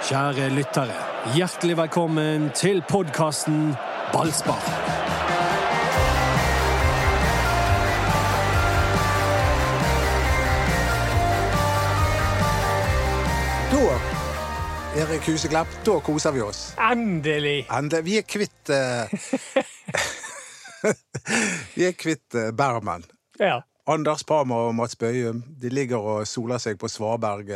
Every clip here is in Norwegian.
Kjære lyttere, hjertelig velkommen til podkasten Ballspar. Da, Erik Huseglepp, da koser vi oss. Endelig! Endelig. Vi er kvitt uh... Vi er kvitt uh, Bermen. Ja. Anders Parmer og Mats Bøyum de ligger og soler seg på Svaberg.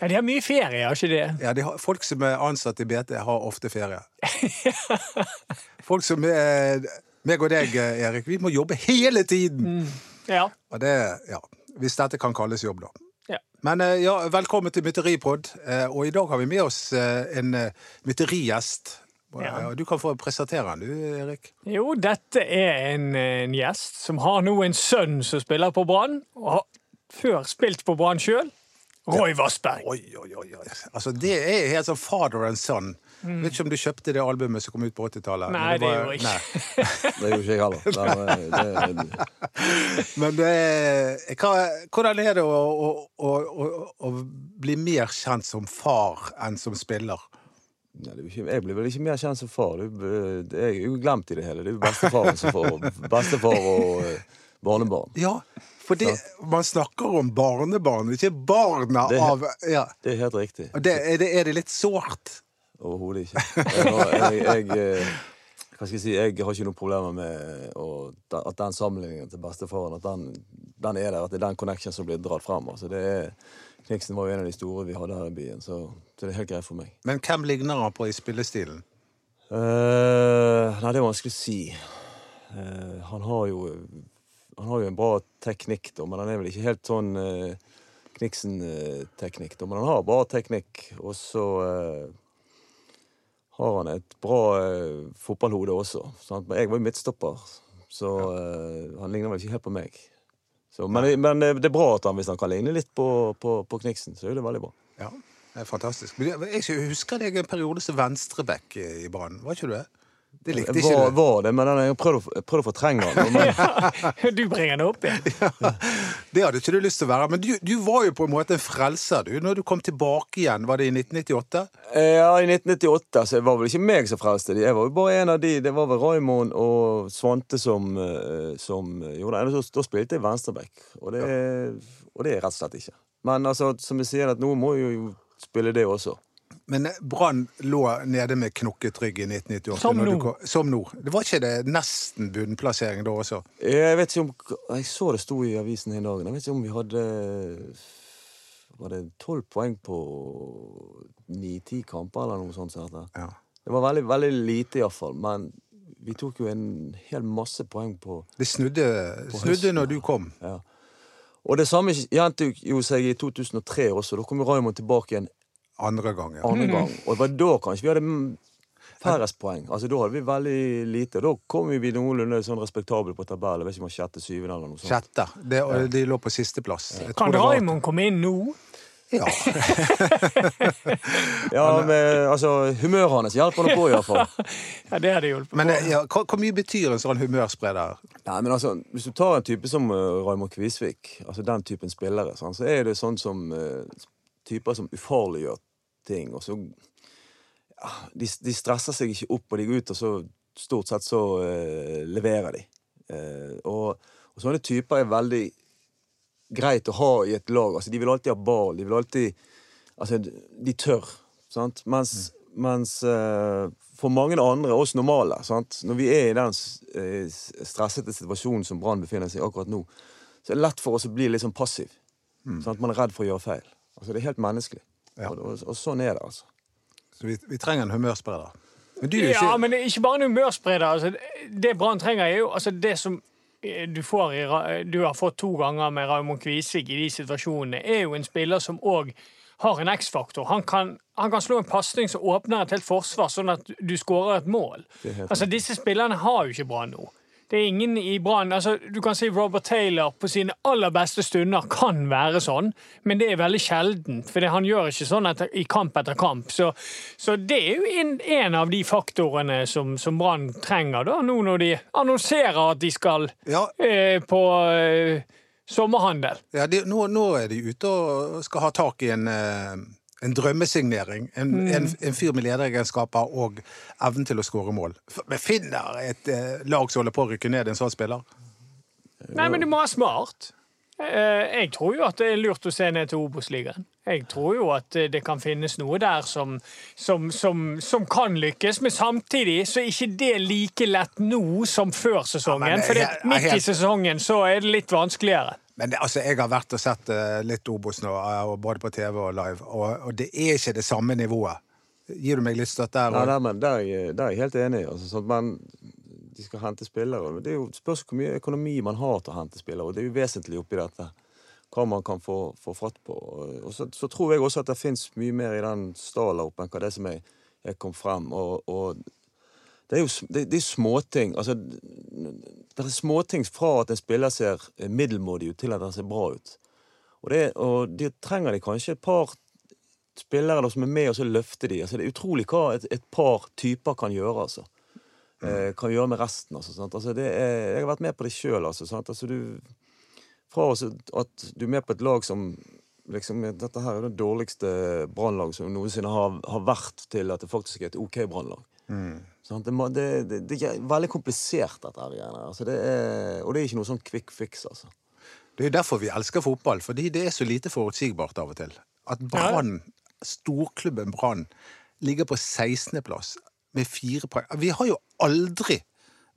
Ja, De har mye ferie, har ikke det? Ja, de har, folk som er ansatt i BT, har ofte ferie. Folk som er meg og deg, Erik, vi må jobbe hele tiden! Ja. Og det, ja, Hvis dette kan kalles jobb, da. Ja. Men eh, ja, velkommen til Mytteripod. eh, Og i dag har vi med oss eh, en mytterigjest. Ja. Du kan få presentere han, du, Erik. Jo, dette er en, en gjest som har nå en sønn som spiller på Brann, og har før spilt på Brann sjøl. Roy Vassberg. Oi, oi, oi. oi. Altså, Det er helt sånn father and son. Vet ikke om du kjøpte det albumet som kom ut på 80-tallet? Nei, det var- gjorde jeg ikke. Det gjorde ikke jeg heller. Det, det, det, Men det, er- hva, hvordan er det å, å, å, å, bli mer kjent som far enn som spiller? Ja, det er ikke, jeg blir vel ikke mer kjent som far. Det, er jo- det er jo glemt i det hele. Det er jo bestefaren som får bestefar og eh, barnebarn. Ja, for det, man snakker om barnebarn, ikke barna Det- av ja. Det er helt riktig. Det, er, det, er det litt sårt? Overhodet ikke. Jeg, har- jeg, jeg, eh, hva skal jeg si, jeg har ikke noen problemer med å, at den sammenligningen til bestefaren at den, den er der. At det er den connection som blir dratt frem. Altså, det er, Kniksen var jo en av de store vi hadde her i byen, så, så det er helt greit for meg. Men hvem ligner han på i spillestilen? Uh, nei, det er vanskelig å si. Uh, han har jo Han har jo en bra teknikk, da, men han er vel ikke helt sånn eh, Kniksen-teknikk. Men han har bra teknikk, og så eh, har han et bra eh, fotballhode også. Sant? Men jeg var jo midtstopper, så eh, han ligner vel ikke helt på meg. Så, men men det, det er bra at han, hvis han kan ligne litt på, på, på Kniksen, så er det veldig bra. Ja, det er fantastisk. Men jeg jeg husker deg en periode som venstreback i Brann. Var ikke du det? Det likte ikke var, du. var det, men jeg prøvde, prøvd å, fortrenge den. Men, Du bringer det opp igjen. Det hadde ikke du lyst til å være. Men du, du var jo på en måte en frelser, du, når du kom tilbake igjen. Var det i 1998? Ja, i 1998 så var vel ikke meg som frelste de. Jeg var jo bare en av de. Det var vel Raymond og Svante som, eh, som gjorde det. Da- Da spilte jeg venstreback, og det, og det er rett og slett ikke. Men altså, som jeg sier, at noen må jo spille det også. Men Brann lå nede med knokket rygg i 1998. Som nå. kom- Som nå. Det var ikke det nesten bunnplassering da også? Jeg vet ikke om Jeg så det sto i avisen den dag. Jeg vet ikke om vi hadde Var det tolv poeng på ni-ti kamper, eller noe sånt? Ja. Det var veldig, veldig lite, iallfall. Men vi tok jo en hel masse poeng på Det snudde, snudde når du kom. Ja. Og det samme gjentok jo seg i 2003 også. Da kom jo Raymond tilbake igjen Andre gang, ja. andre gang. Og det var da kanskje vi hadde færrest poeng. Altså Da hadde vi veldig lite. Da kom vi noenlunde sånn respektable på tabellen. Jeg vet ikke om det var sjette, syvende eller noe sånt. Sjette. Det, de lå på sisteplass. Kan Raymond komme inn nå? Ja. Ja, med, altså Humøret hans hjelper nå på, iallfall. Ja, det hadde hjulpet. Men ja, hva, hvor mye betyr en sånn humørspreder? Nei, men altså, Hvis du tar en type som uh, Raymond Kvisvik, altså den typen spillere, sånn, så er det sånn som uh, typer som ufarliggjør ting. og så ja, de, de stresser seg ikke opp, og de går ut, og så stort sett så uh, leverer de. Uh, og, og sånne typer er veldig greit å ha i et lag. altså De vil alltid ha ball. De vil alltid Altså, de tør. Sant? Mens, mens uh, for mange andre, oss normale, sant? når vi er i den stressete situasjonen som Brann befinner seg i akkurat nå, så er det lett for oss å bli litt sånn passiv. Sant? Man er redd for å gjøre feil. Altså, det er helt menneskelig. Ja. Og, og, og sånn er det, altså. Så vi, vi trenger en humørspreder. Men du er Ja, men det er ikke bare en humørspreder. Altså, det Brann trenger, er jo altså, det som eh, du, får i, du har fått to ganger med Raymond Kvisvik i de situasjonene, er jo en spiller som òg har en X-faktor. Han, kan- han kan slå en pasning som åpner et helt forsvar, sånn at du skårer et mål. helt Altså, Disse spillerne har jo ikke Brann nå. Det er ingen i Brann altså, Du kan si Robert Taylor på sine aller beste stunder kan være sånn, men det er veldig sjeldent. For han gjør ikke sånn etter, i kamp etter kamp. Så, så det er jo en, en av de faktorene som, som Brann trenger, da, nå når de annonserer at de skal Ja, eh, på eh, sommerhandel. ja de, nå, nå er de ute og skal ha tak i en, eh, En drømmesignering. En, en, en fyr med lederegenskaper og evnen til å skåre mål. Vi finner et eh, lag som holder på å rykke ned en sånn spiller. Nei, men du må være smart. Eh, Jeg tror jo at det er lurt å se ned til Obos-ligaen. Jeg tror jo at eh, det kan finnes noe der som, som, som, som kan lykkes, men samtidig så er ikke det like lett nå som før sesongen. Ja, For midt i sesongen så er det litt vanskeligere. Men det, altså, jeg har vært og sett eh, litt Obos nå, eh, både på TV og live, og, og det er ikke det samme nivået. Gir du meg litt støtte her? Nei, nei, men der, er jeg- der er jeg helt enig. Altså, sånn, man, de skal hente spillere. men Det er jo spørs hvor mye økonomi man har til å hente spillere. og Det er jo vesentlig oppi dette. Hva man kan få, få fatt på. Og så, så tror jeg også at det fins mye mer i den stallen oppe enn hva det som er, er kom frem. Og, og det er jo det, det er småting. Altså, det er småting fra at en spiller ser eh, middelmådig ut, til at han ser bra ut. Og, det, og de trenger de kanskje et par spillere da, som er med og så løfter de. Altså, det er utrolig hva et, et par typer kan gjøre. altså. Eh, kan gjøre med resten. Altså? Altså, det er, jeg har vært med på det sjøl. Altså, altså, du, fra at du er med på et lag som liksom, Dette her er det dårligste brannlag som noensinne har, har vært, til at det faktisk er et OK brannlag. Sant? Det, må- det, det, det er veldig komplisert, dette her. greiene. Altså, det er, og det er ikke noe sånn quick fix, altså. Det er derfor vi elsker fotball, fordi det er så lite forutsigbart av og til. At Brann, storklubben Brann, ligger på 16.-plass med fire poeng. Vi har jo aldri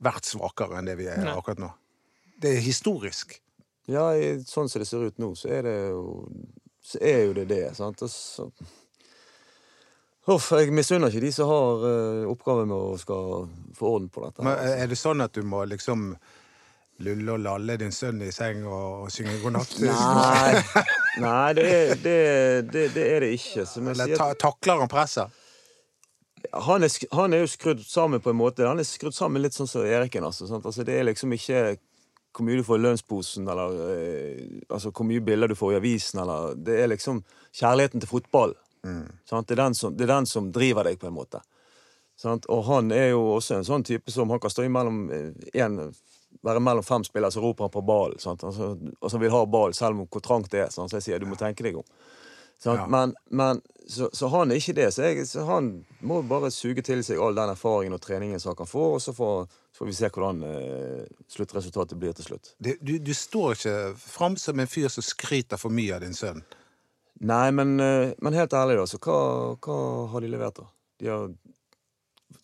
vært svakere enn det vi er akkurat nå. Det er historisk. Ja, i, sånn som det ser ut nå, så er det jo Så er jo det det. sant? Og så Uff, jeg misunner ikke de som har uh, oppgave med å skal få orden på dette. Men altså. er det sånn at du må liksom lulle og lalle din sønn i seng og, og synge god natt? Nei, nei det, er, det, det, det er det ikke. Eller sier, ta, takler han presset? han, er, han er jo skrudd sammen på en måte. Han er skrudd sammen litt sånn som Eriken. Altså, altså, det er liksom ikke hvor mye du får i lønnsposen, eller eh, altså, hvor mye bilder du får i avisen. Eller, det er liksom kjærligheten til fotball. Sant? Det, er den som, det er den som driver deg, på en måte. Sant? Og han er jo også en sånn type som han kan stå imellom eh, en, være mellom fem spillere, så roper han på ballen. Altså, og som vil ha ballen, selv om hvor trangt det er. Sant? Så jeg sier du må tenke deg om. Ja. Men, men så, så han er ikke det. Så, jeg, så han må bare suge til seg all den erfaringen og treningen som han kan få, og så får, så får vi se hvordan eh, sluttresultatet blir til slutt. Det, du, du står ikke fram som en fyr som skryter for mye av din sønn. Nei, men, eh, men helt ærlig, da. Så hva, hva har de levert, da? De har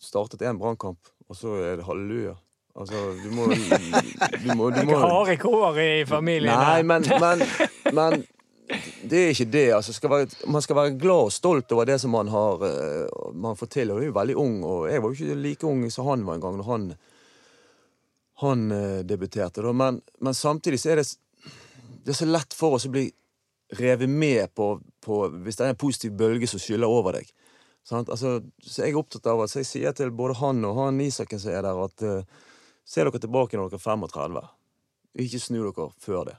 startet én brannkamp, og så er det halleluja. Altså, du må Du må, du må Harde kår i familien. Nei, men, men, men det er ikke det. Altså, skal være, man skal være glad og stolt over det som man har eh, man får til. Og jeg er jo veldig ung, og jeg var jo ikke like ung som han var en gang når han, han eh, debuterte. Men samtidig så er det, det er så lett for oss å bli revet med på, på hvis det er en positiv bølge som skyller over deg. Sant? Altså, så jeg er opptatt av at så jeg sier til både han og han Isaken som er der, at uh, se dere tilbake når dere er 35. Ikke snu dere før det.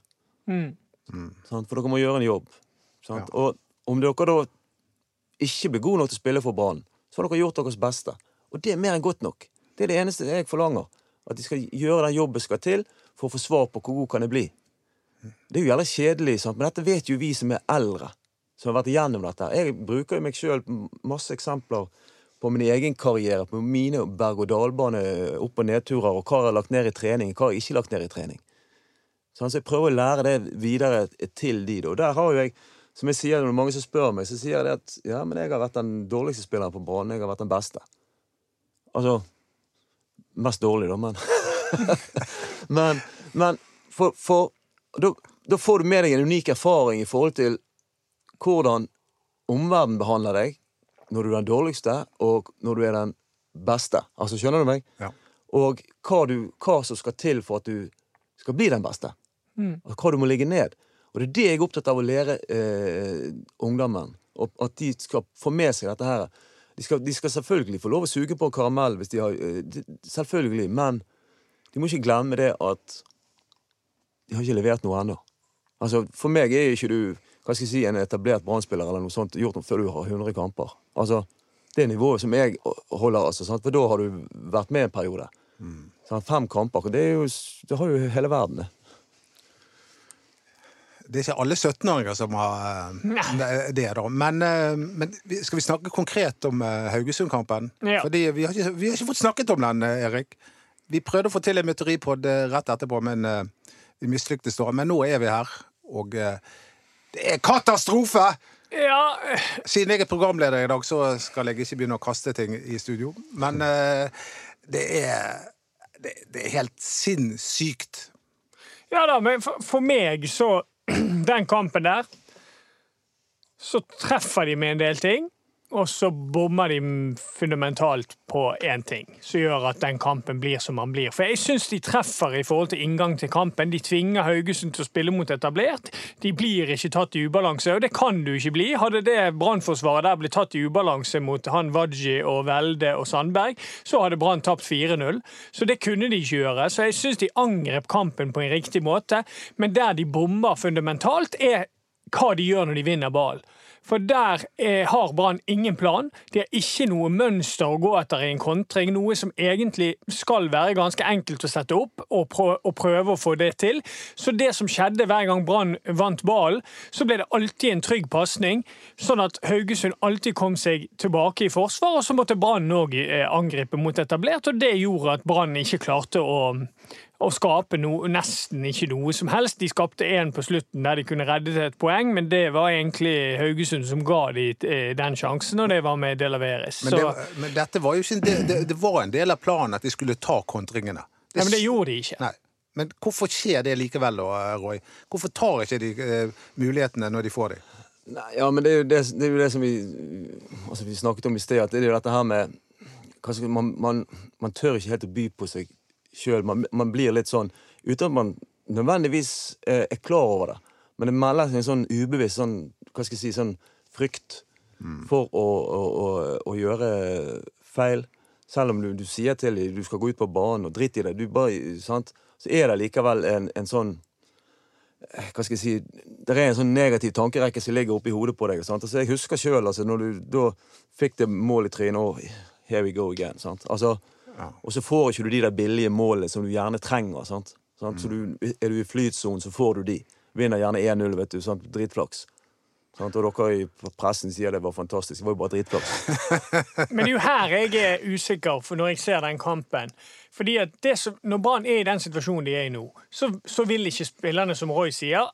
Mm. Sant? For dere må gjøre en jobb. Ja. Og om dere da ikke blir gode nok til å spille for Brann, så har dere gjort deres beste. Og det er mer enn godt nok. Det er det eneste jeg forlanger. At de skal gjøre den jobben som skal til for å få svar på hvor god kan jeg bli. Det er jo jævlig kjedelig, sant? men dette vet jo vi som er eldre. Som har vært igjennom dette. Jeg bruker jo meg sjøl masse eksempler på min egen karriere, på mine berg-og-dal-bane opp- og nedturer, og hva jeg har lagt ned i trening, hva jeg ikke har lagt ned i trening. Sånn, så jeg prøver å lære det videre til de. Og der har jo jeg, som jeg sier når mange som spør meg, så sier jeg at ja, men jeg har vært den dårligste spilleren på Brann. Jeg har vært den beste. Altså Mest dårlig, da, men Men, men for, for da, da får du med deg en unik erfaring i forhold til hvordan omverdenen behandler deg når du er den dårligste, og når du er den beste. Altså, Skjønner du meg? Ja. Og hva, du, hva som skal til for at du skal bli den beste. Og hva du må ligge ned. Og det er det jeg er opptatt av å lære eh, ungdommen. Og at de skal få med seg dette her. De skal, de skal selvfølgelig få lov å suge på karamell hvis de har eh, de, Selvfølgelig. Men de må ikke glemme det at de har ikke levert noe ennå. Altså, for meg er ikke du hva skal jeg si, en etablert brannspiller eller noe sånt gjort noe før du har 100 kamper. Altså, Det nivået som jeg holder, altså, sant? for da har du vært med en periode. Sant? Fem kamper. Det, er jo, det har jo hele verden, det. Det er ikke alle 17-åringer som har eh, det, da. Men, eh, men skal vi snakke konkret om eh, Haugesund-kampen? Ja. Fordi vi har, ikke, vi har ikke fått snakket om den, Erik. Vi prøvde å få til en mytteripod rett etterpå, men vi mislyktes da. Men nå er vi her, og eh, det er katastrofe! Ja, Siden jeg er programleder i dag, så skal jeg ikke begynne å kaste ting i studio. Men eh, det er det, det er helt sinnssykt. ja da, men for, for meg så Den kampen der Så treffer de med en del ting, og så bommer de fundamentalt på én ting, som gjør at den kampen blir som den blir. For jeg syns de treffer i forhold til inngang til kampen. De tvinger Haugesund til å spille mot etablert. De blir ikke tatt i ubalanse, og det kan du ikke bli. Hadde det Brannforsvaret der blitt tatt i ubalanse mot han Waji og Velde og Sandberg, så hadde Brann tapt 4-0. Så det kunne de ikke gjøre. Så jeg syns de angrep kampen på en riktig måte, men der de bommer fundamentalt, er hva de gjør når de vinner ball. For der er, har Brann ingen plan. De har ikke noe mønster å gå etter i en kontring. Noe som egentlig skal være ganske enkelt å sette opp og, prøve, og prøve å få det til. Så det som skjedde hver gang Brann vant ballen, så ble det alltid en trygg pasning. Sånn at Haugesund alltid kom seg tilbake i forsvar, og så måtte Brann òg eh, angripe mot etablert. Og det gjorde at Brann ikke klarte å å skape noe, nesten ikke noe som helst. De skapte én på slutten der de kunne redde til et poeng, men det var egentlig Haugesund som ga de eh, den sjansen, og det var med Delaveres. Men, det, men dette var jo ikke en del, det, det var en del av planen at de skulle ta kontringene. ja, men det gjorde de ikke. Nei. Men hvorfor skjer det likevel, da, Roy? Hvorfor tar ikke de eh, mulighetene når de får dem? Nei, ja, men det er jo det, det, er jo det som vi, altså vi snakket om i sted, at det er jo dette her med man, man, man tør ikke helt å by på seg sjøl. Man, man blir litt sånn uten at man nødvendigvis eh, er klar over det. Men det melder seg en sånn ubevisst sånn, hva skal jeg si, sånn frykt for å, å, å, å gjøre feil. Selv om du, du sier til dem du skal gå ut på banen og drit i det, du bare, sant? så er det likevel en, en sånn eh, hva skal jeg si, Det er en sånn negativ tankerekke som ligger oppi hodet på deg. Sant? Altså, jeg husker sjøl altså, når du da fikk det målet i trynet og Here we go again. Sant? Altså, Og så får ikke du de der billige målene som du gjerne trenger. Sant? Sant? Så du, er du i flytsonen, så får du de. Vinner gjerne 1-0, vet du. Sant? Dritflaks. Og dere i pressen sier det var fantastisk. Det var jo bare dritflaks. Men det er jo her jeg er usikker for når jeg ser den kampen. Fordi at det som, Når Brann er i den situasjonen de er i nå, så, så vil ikke spillerne, som Roy sier,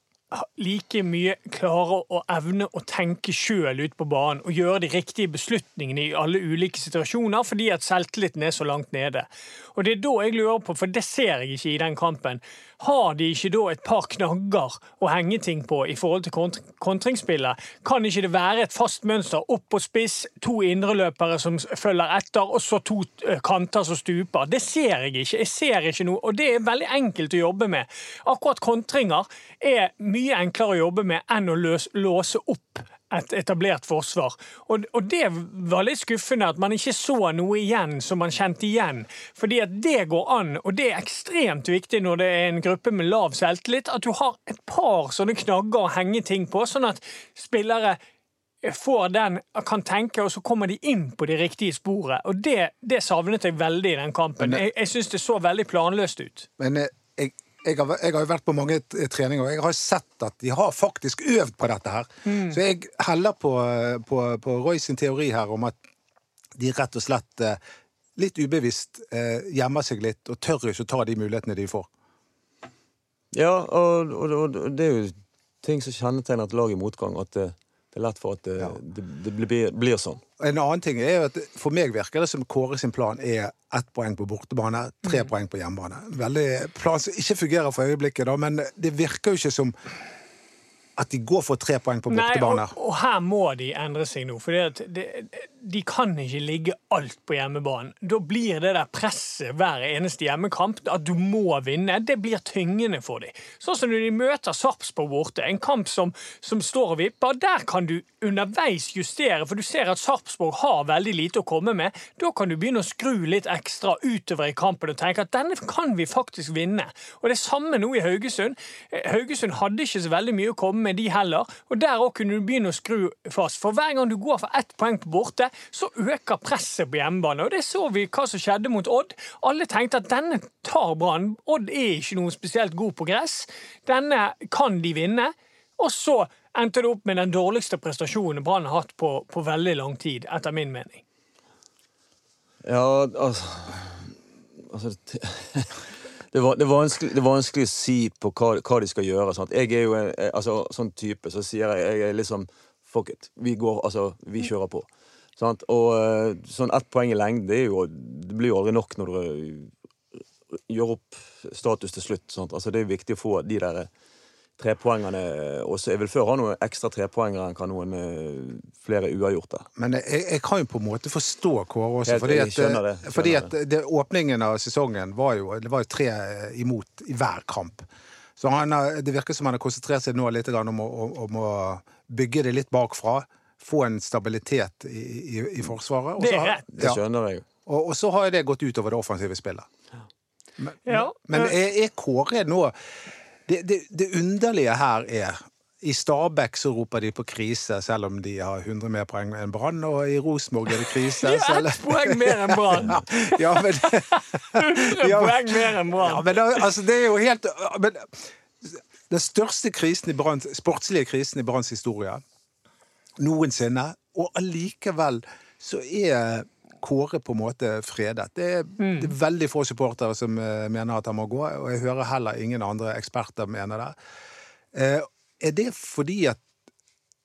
like mye klarer å evne å tenke sjøl ute på banen og gjøre de riktige beslutningene i alle ulike situasjoner, fordi at selvtilliten er så langt nede. Og det er da jeg lurer på, for det ser jeg ikke i den kampen, har de ikke da et par knagger å henge ting på i forhold til kont kontringsspillet? Kan ikke det være et fast mønster opp på spiss, to indreløpere som følger etter, og så to eh, kanter som stuper? Det ser jeg ikke. Jeg ser ikke noe, og det er veldig enkelt å jobbe med. Akkurat kontringer er mye enklere å jobbe med enn å løs, låse opp et etablert forsvar. Og, og det var litt skuffende at man ikke så noe igjen som man kjente igjen. Fordi at det går an, og det er ekstremt viktig når det er en gruppe med lav selvtillit, at du har et par sånne knagger å henge ting på, sånn at spillere får den, kan tenke, og så kommer de inn på det riktige sporet. Og det, det savnet jeg veldig i den kampen. Men Jeg, jeg syns det så veldig planløst ut. Men eh, jeg, jeg, har, jeg har jo vært på mange treninger, og jeg har sett at de har faktisk øvd på dette her. Så jeg heller på, på, på Roy sin teori her om at de rett og slett eh, litt ubevisst eh, gjemmer seg litt og tør ikke å ta de mulighetene de får. Ja, og, og, og det er jo ting som kjennetegner et lag i motgang, at det, det er lett for at det, Ja. det, det blir, blir sånn. En annen ting er jo at For meg virker det som Kåre sin plan er ett poeng på bortebane, tre poeng på hjemmebane. Veldig plan som ikke fungerer for øyeblikket, da, men det virker jo ikke som at de går for tre poeng på bortebane. og, og her må de endre seg nå. For de kan ikke ligge alt på hjemmebanen. Da blir det der presset hver eneste hjemmekamp, at du må vinne, det blir tyngende for dem. Sånn som når de møter Sarpsborg borte, en kamp som, som står og vipper. Der kan du underveis justere, for du ser at Sarpsborg har veldig lite å komme med. Da kan du begynne å skru litt ekstra utover i kampen og tenke at denne kan vi faktisk vinne. Og det samme nå i Haugesund. Haugesund hadde ikke så veldig mye å komme med, de heller. Og der òg kunne du begynne å skru fast. For hver gang du går for ett poeng på borte, så øker presset på hjemmebane. Og det så vi hva som skjedde mot Odd. Alle tenkte at denne tar Brann. Odd er ikke noe spesielt god på gress. Denne kan de vinne. Og så endte det opp med den dårligste prestasjonen Brann har hatt på, på veldig lang tid, etter min mening. Ja, altså, altså det, var, det, er vanskelig, det er vanskelig å si på hva, hva de skal gjøre. Sant? Jeg er jo en altså, sånn type, så sier jeg jeg er liksom Fuck it. Vi går, altså, vi kjører på. Sant? Og eh, sånn ett poeng i lengden, det, jo, det blir jo aldri nok når du gjør opp status til slutt. Sant? Altså, det er viktig å få de der trepoengene også. Jeg vil før ha noen ekstra trepoengere enn kan noen uh, flere uavgjorte. Men jeg, jeg, kan jo på en måte forstå Kåre også, fordi, at, det, fordi at det, åpningen av sesongen var jo, det var jo tre imot i hver kamp. Så han, har- det virker som han har konsentrert seg nå litt om, å, om å bygge det litt bakfra. Få en stabilitet i, i, i Forsvaret. Også, Det er rett. Det skjønner jeg jo. og, og så har det gått utover det offensive spillet. Men, Ja, men eh, er, er Kåre nå det, det, det underlige her er i Stabæk så roper de på krise, selv om de har 100 mer poeng enn Brann. Og i Rosenborg er det krise. De har ett poeng mer enn Brann! ja, men, 100 Ja, poeng mer enn ja, Brann! men da, altså, det er jo helt men, Den største krisen i Brann, sportslige krisen i Branns historie noensinne, og allikevel så er Kåre på en måte fredet. Det er, det er veldig få supportere som eh, mener at han må gå, og jeg hører heller ingen andre eksperter mene det. Eh, er det fordi at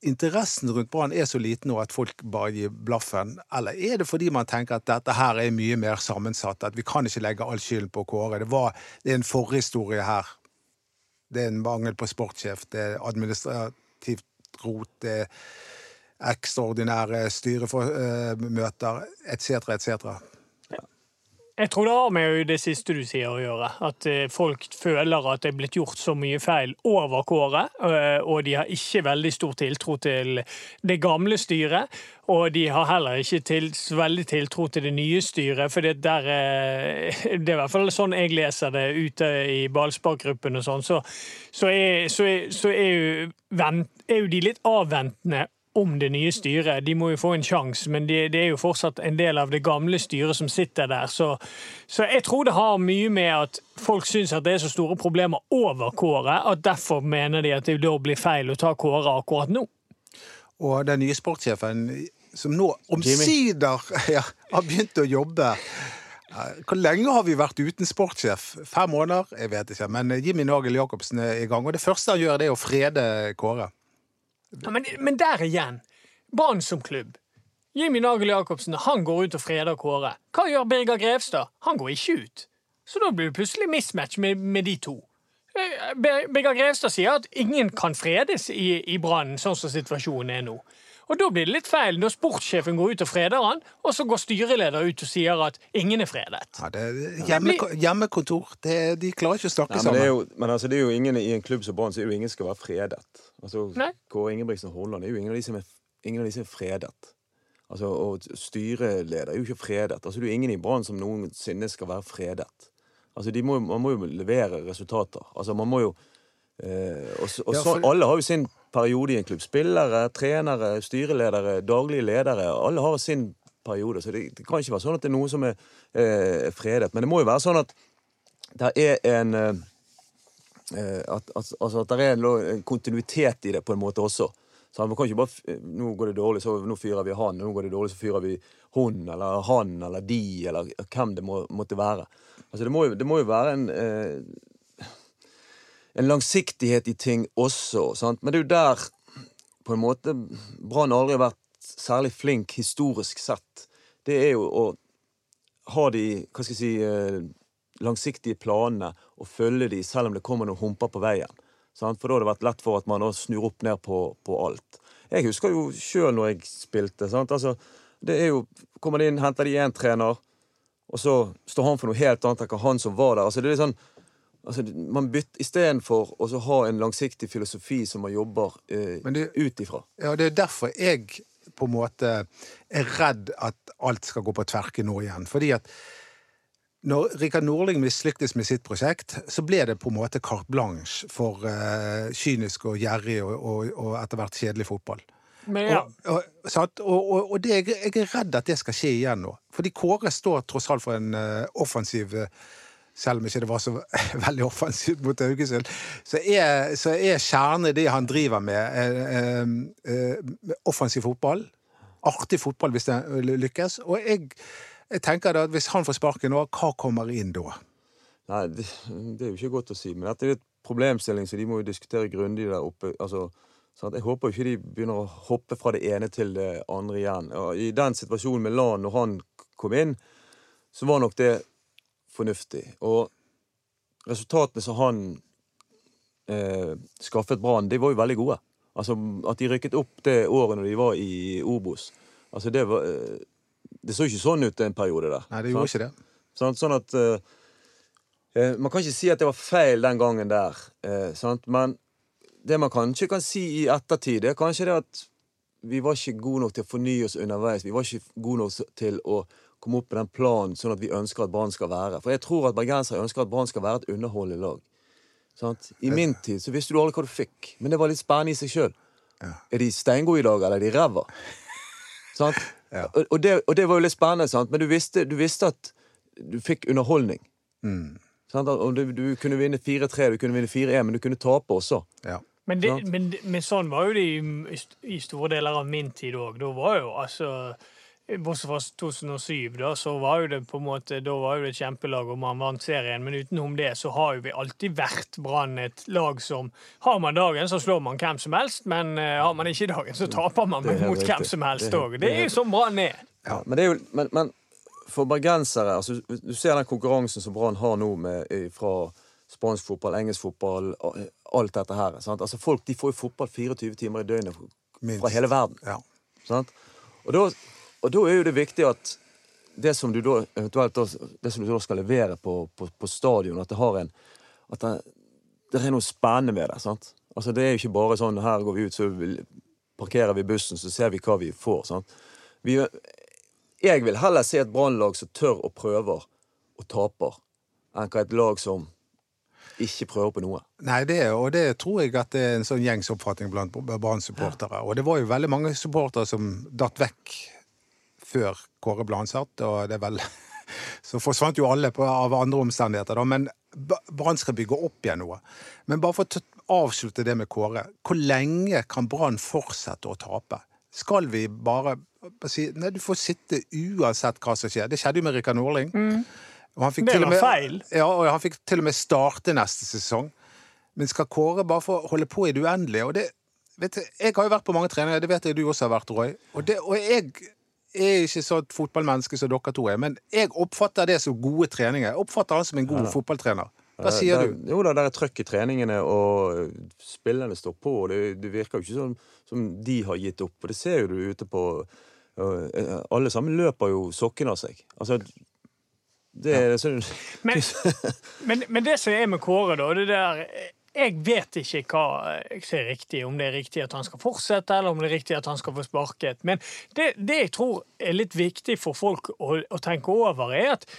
interessen rundt Brann er så liten nå at folk bare gir blaffen, eller er det fordi man tenker at dette her er mye mer sammensatt, at vi kan ikke legge all skylden på Kåre? Det, var, det er en forhistorie her. Det er en mangel på sportssjef, det er administrativt rot, det er ekstraordinære styremøter etc., etc. Jeg tror det har med det siste du sier å gjøre. At eh, folk føler at det er blitt gjort så mye feil over Kåre, eh, og de har ikke veldig stor tiltro til det gamle styret. Og de har heller ikke til, veldig tiltro til det nye styret, for det, der, eh, det er i hvert fall sånn jeg leser det ute i ballsparkgruppen og sånn, så, så, er, så, er, så er, jo, er jo de litt avventende om det nye styret. De må jo få en sjanse, men det, de er jo fortsatt en del av det gamle styret som sitter der. Så, så jeg tror det har mye med at folk syns at det er så store problemer over Kåre, at derfor mener de at det da blir feil å ta Kåre akkurat nå. Og den nye sportssjefen, som nå omsider ja, har begynt å jobbe Hvor lenge har vi vært uten sportssjef? Fem måneder? Jeg vet ikke. Men Jimmy Nagel Jacobsen er i gang. Og det første han gjør, det er å frede Kåre. Ja, men, men der igjen. Brann som klubb. Jimmy Nagel Jacobsen han går ut og freder Kåre. Hva gjør Birger Grevstad? Han går ikke ut. Så da blir det plutselig mismatch med, med de to. Eh, Birger Grevstad sier at ingen kan fredes i, i Brann, sånn som situasjonen er nå. Og da blir det litt feil når sportssjefen går ut og freder han, og så går styreleder ut og sier at ingen er fredet. Ja, det er hjemme, hjemmekontor. Det, de klarer ikke å snakke Nei, men det er sammen. jo, men altså, det er jo ingen i en klubb som Brann så er jo ingen skal være fredet. Altså, Nei. Kåre Ingebrigtsen Holland er jo ingen av de som er, ingen av de som er fredet. Altså, og styreleder er jo ikke fredet. Altså, det er jo ingen i Brann som noensinne skal være fredet. Altså, de må, man må jo levere resultater. Altså, man må jo eh, og, så- og Ja, så, for- Alle har jo sin periode i en klubb. Spillere, trenere, styreledere, daglige ledere. Alle har sin periode. Så det, det kan ikke være sånn at det er noe som er eh, fredet. Men det må jo være sånn at det er en eh, eh, at, at, altså at det er en, kontinuitet i det på en måte også. Så man kan ikke bare Nå går det dårlig, så nå fyrer vi han. Nå går det dårlig, så fyrer vi hun eller han eller de, eller hvem det må, måtte være. Altså det må jo, det må jo være en eh, en langsiktighet i ting også. Sant? Men det er jo der på en måte Brann aldri har vært særlig flink historisk sett. Det er jo å ha de hva skal jeg si, eh, langsiktige planene og følge de selv om det kommer noen humper på veien. Sant? For da har det vært lett for at man snur opp ned på, på alt. Jeg husker jo sjøl når jeg spilte. Sant? Altså, det er jo, Kommer de inn, henter de én trener, og så står han for noe helt annet enn han som var der. Altså, det er litt sånn Altså, man bytter Istedenfor å ha en langsiktig filosofi som man jobber eh, ut ifra. Ja, det er derfor jeg på en måte er redd at alt skal gå på tverke nå igjen. Fordi at når Rikard Nordling mislyktes med sitt prosjekt, så ble det på en måte carte blanche for eh, kynisk og gjerrig og, og, og etter hvert kjedelig fotball. Men ja, Og, og, sant? og, og, og det, jeg, er redd at det skal skje igjen nå. Fordi Kåre står tross alt for en uh, offensiv eh, selv om ikke det var så veldig offensivt mot Haugesund, så er, så er kjernen det han driver med, eh, eh, offensiv fotball. Artig fotball hvis det lykkes. Og jeg, jeg tenker da at hvis han får sparken nå, hva kommer inn da? Nei, det, det, er jo ikke godt å si. Men dette er et problemstilling, så de må jo diskutere grundig der oppe. altså Sånn jeg håper ikke de begynner å hoppe fra det ene til det andre igjen. Og I den situasjonen med Lan, når han kom inn, så var nok det fornuftig. Og resultatene som han eh, skaffet Brann, de var jo veldig gode. Altså, At de rykket opp det året når de var i Obos altså det, var, eh, det så ikke sånn ut en periode der. Nei, det gjorde sant? ikke det. Sånn, sånn at eh, eh, Man kan ikke si at det var feil den gangen der, eh, sant? men det man kanskje kan si i ettertid, det er kanskje det at vi var ikke gode nok til å fornye oss underveis. Vi var ikke gode nok til å komme opp med den planen sånn at vi ønsker at Brann skal være. For jeg tror at bergensere ønsker at Brann skal være et underholdende lag. Sant? I min tid så visste du aldri hva du fikk, men det var litt spennende i seg sjøl. Ja. Er de steingode i dag, eller er de ræva? ja. og, og, det, og, det, var jo litt spennende, sant? men du visste, du visste at du fikk underholdning. Mm. Og du, du, kunne vinne 4-3, du kunne vinne 4-1, men du kunne tape også. Ja. Men, det, men, men, sånn var jo det i, i store deler av min tid òg. Da var jo altså Bortsett fra 2007, da, så var jo det på en måte, da var jo det et kjempelag, og man vant serien. Men utenom det så har jo vi alltid vært Brann et lag som Har man dagen, så slår man hvem som helst, men uh, har man ikke dagen, så taper man mot riktig. hvem som helst òg. Det, det, er jo sånn Brann er. Ja, men, det er jo, men, men for bergensere altså, Du ser den konkurransen som Brann har nå med, fra spansk fotball, engelsk fotball, alt dette her. Sant? Altså Folk de får jo fotball 24 timer i døgnet Minst. fra hele verden. Ja. Og, da, og, da, er jo det viktig at det som du da det som du da skal levere på, på, på stadion, at det har en at det, det er noe spennende med det. sant? Altså Det er jo ikke bare sånn her går vi ut, så parkerer vi bussen, så ser vi hva vi får. sant? Vi, jeg vil heller se et brannlag som tør og prøver og taper, enn hva et lag som ikke prøver på noe. Nei, det, og det tror jeg at det er en sånn gjengs oppfatning blant Brann-supportere. Ja. Og det var jo veldig mange supportere som datt vekk før Kåre ble ansatt, og det er vel Så forsvant jo alle på, av andre omstendigheter, da. Men Brann skal bygge opp igjen noe. Men bare for å avslutte det med Kåre. Hvor lenge kan Brann fortsette å tape? Skal vi bare si Nei, du får sitte uansett hva som skjer. Det skjedde jo med Rikard Norling. Mm det var med, feil. Ja, og han fikk til og med starte neste sesong. Men skal Kåre bare få holde på i det uendelige? Og det, vet du, jeg har jo vært på mange treninger, det vet jeg du også har vært, Roy. Og, det, og jeg er ikke så et fotballmenneske som dere to er, men jeg oppfatter det som gode treninger. Jeg oppfatter han som en god ja, fotballtrener. Hva sier du? Jo da, det er trøkk i treningene, og spillerne står på. og Det, det virker jo ikke sånn som de har gitt opp. Og det ser jo du ute på Alle sammen løper jo sokken av seg. Altså, det er sånn men, men, men, det som er med Kåre, da det der, Jeg vet ikke hva jeg ser riktig, om det er riktig at han skal fortsette, eller om det er riktig at han skal få sparket. Men det, det jeg tror er litt viktig for folk å, å tenke over, er at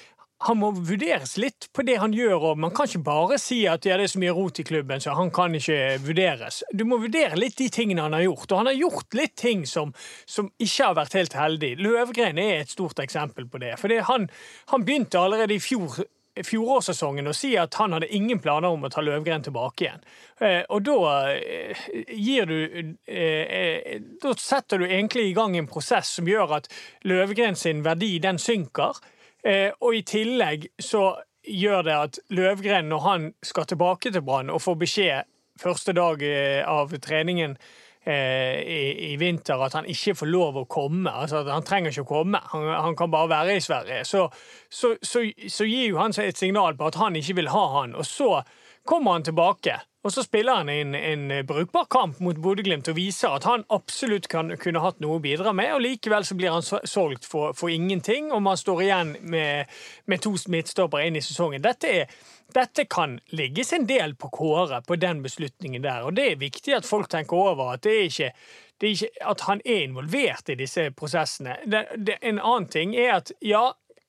han må vurderes litt på det han gjør. og Man kan ikke bare si at ja, det er så mye rot i klubben, så han kan ikke vurderes. Du må vurdere litt de tingene han har gjort. Og han har gjort litt ting som, som ikke har vært helt heldig. Løvgren er et stort eksempel på det. For han, han, begynte allerede i fjor fjorårssesongen og si at han hadde ingen planer om å ta Løvgren tilbake igjen. Eh, og da eh, gir du eh, Da setter du egentlig i gang en prosess som gjør at Løvgren sin verdi den synker. Og i tillegg så gjør det at Løvgren, når han skal tilbake til Brann og får beskjed første dag av treningen i, i, vinter at han ikke får lov å komme, altså han trenger ikke å komme, han, han kan bare være i Sverige, så, så, så, så gir jo han seg et signal på at han ikke vil ha han. Og så kommer han tilbake. Og så spiller han en, en eh, brukbar kamp mot Bodø-Glimt og viser at han absolutt kan, kunne hatt noe å bidra med, og likevel så blir han solgt for, for ingenting, og man står igjen med, med to midtstoppere inn i sesongen. Dette, er, dette kan ligges en del på Kåre på den beslutningen der, og det er viktig at folk tenker over at ikke ikke at han er involvert i disse prosessene. Det, det, en annen ting er at ja,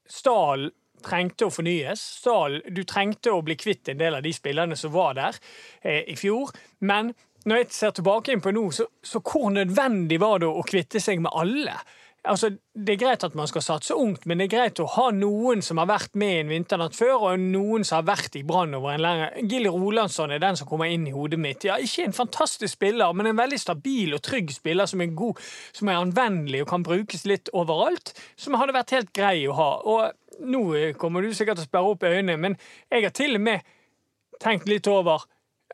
Stahl trengte å fornyes. Stahl, du trengte å bli kvitt en del av de spillerne som var der eh, i fjor. Men når jeg ser tilbake inn på nå, så, så hvor nødvendig var det å kvitte seg med alle? Altså, Det er greit at man skal satse ungt, men det er greit å ha noen som har vært med en vinternatt før, og noen som har vært i Brann over en lengre Gilly Rolandsson er den som kommer inn i hodet mitt. Ja, Ikke en fantastisk spiller, men en veldig stabil og trygg spiller som er god, som er anvendelig og kan brukes litt overalt. Som hadde vært helt grei å ha. Og nå kommer du sikkert til å sperre opp øynene, men jeg har til og med tenkt litt over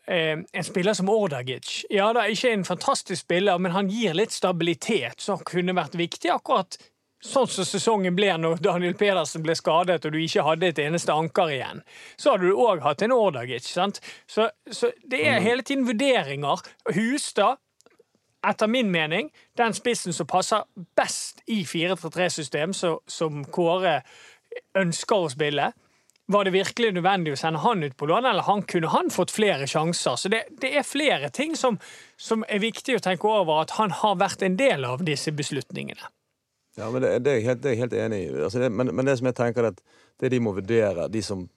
eh, en spiller som Ordagic. Ja, da, ikke en fantastisk spiller, men han gir litt stabilitet, som kunne vært viktig akkurat sånn som sesongen ble når Daniel Pedersen ble skadet og du ikke hadde et eneste anker igjen. Så hadde du òg hatt en Ordagic. sant? Så, så det er hele tiden vurderinger. Hustad etter min mening, den spissen som passer best i 4-3-3-system, som Kåre ønsker å spille. Var det virkelig nødvendig å sende han ut på lån, eller han, kunne han fått flere sjanser? Så det, det er flere ting som, som, er viktig å tenke over, at han har vært en del av disse beslutningene. Ja, men Det, det, er, jeg helt, enig i. Altså det, men, men, det som jeg tenker er at det de må vurdere, de som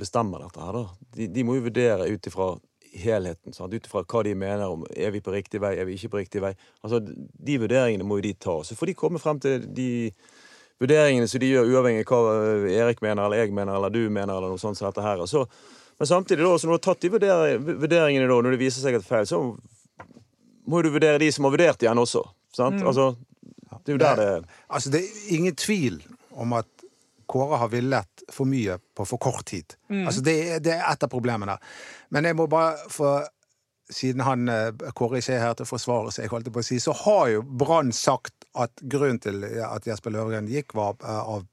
bestemmer dette her, da, de, de må jo vurdere ut ifra helheten. Sant? Ut ifra hva de mener om er vi på riktig vei, er vi ikke på riktig vei. Altså, De vurderingene må jo de ta. Så får de komme frem til de vurderingene som de gjør, uavhengig av hva eh, Erik mener, eller jeg mener, eller du mener, eller noe sånt som dette her. Så, men samtidig, da, så når du har tatt de vurderingene, da, når det viser seg at feil, så må du vurdere de som har vurdert igjen også. Sant? Mm. Altså, det er jo der det Altså, det er ingen tvil om at Kåre har villet for mye på for kort tid. Mm. Altså, det, det, er et av problemene. Men jeg må bare få siden han eh, Kåre ikke er her til å forsvare seg, holdt på å si, så har jo Brann sagt at grunnen til at Jesper Løvgren gikk, var eh, av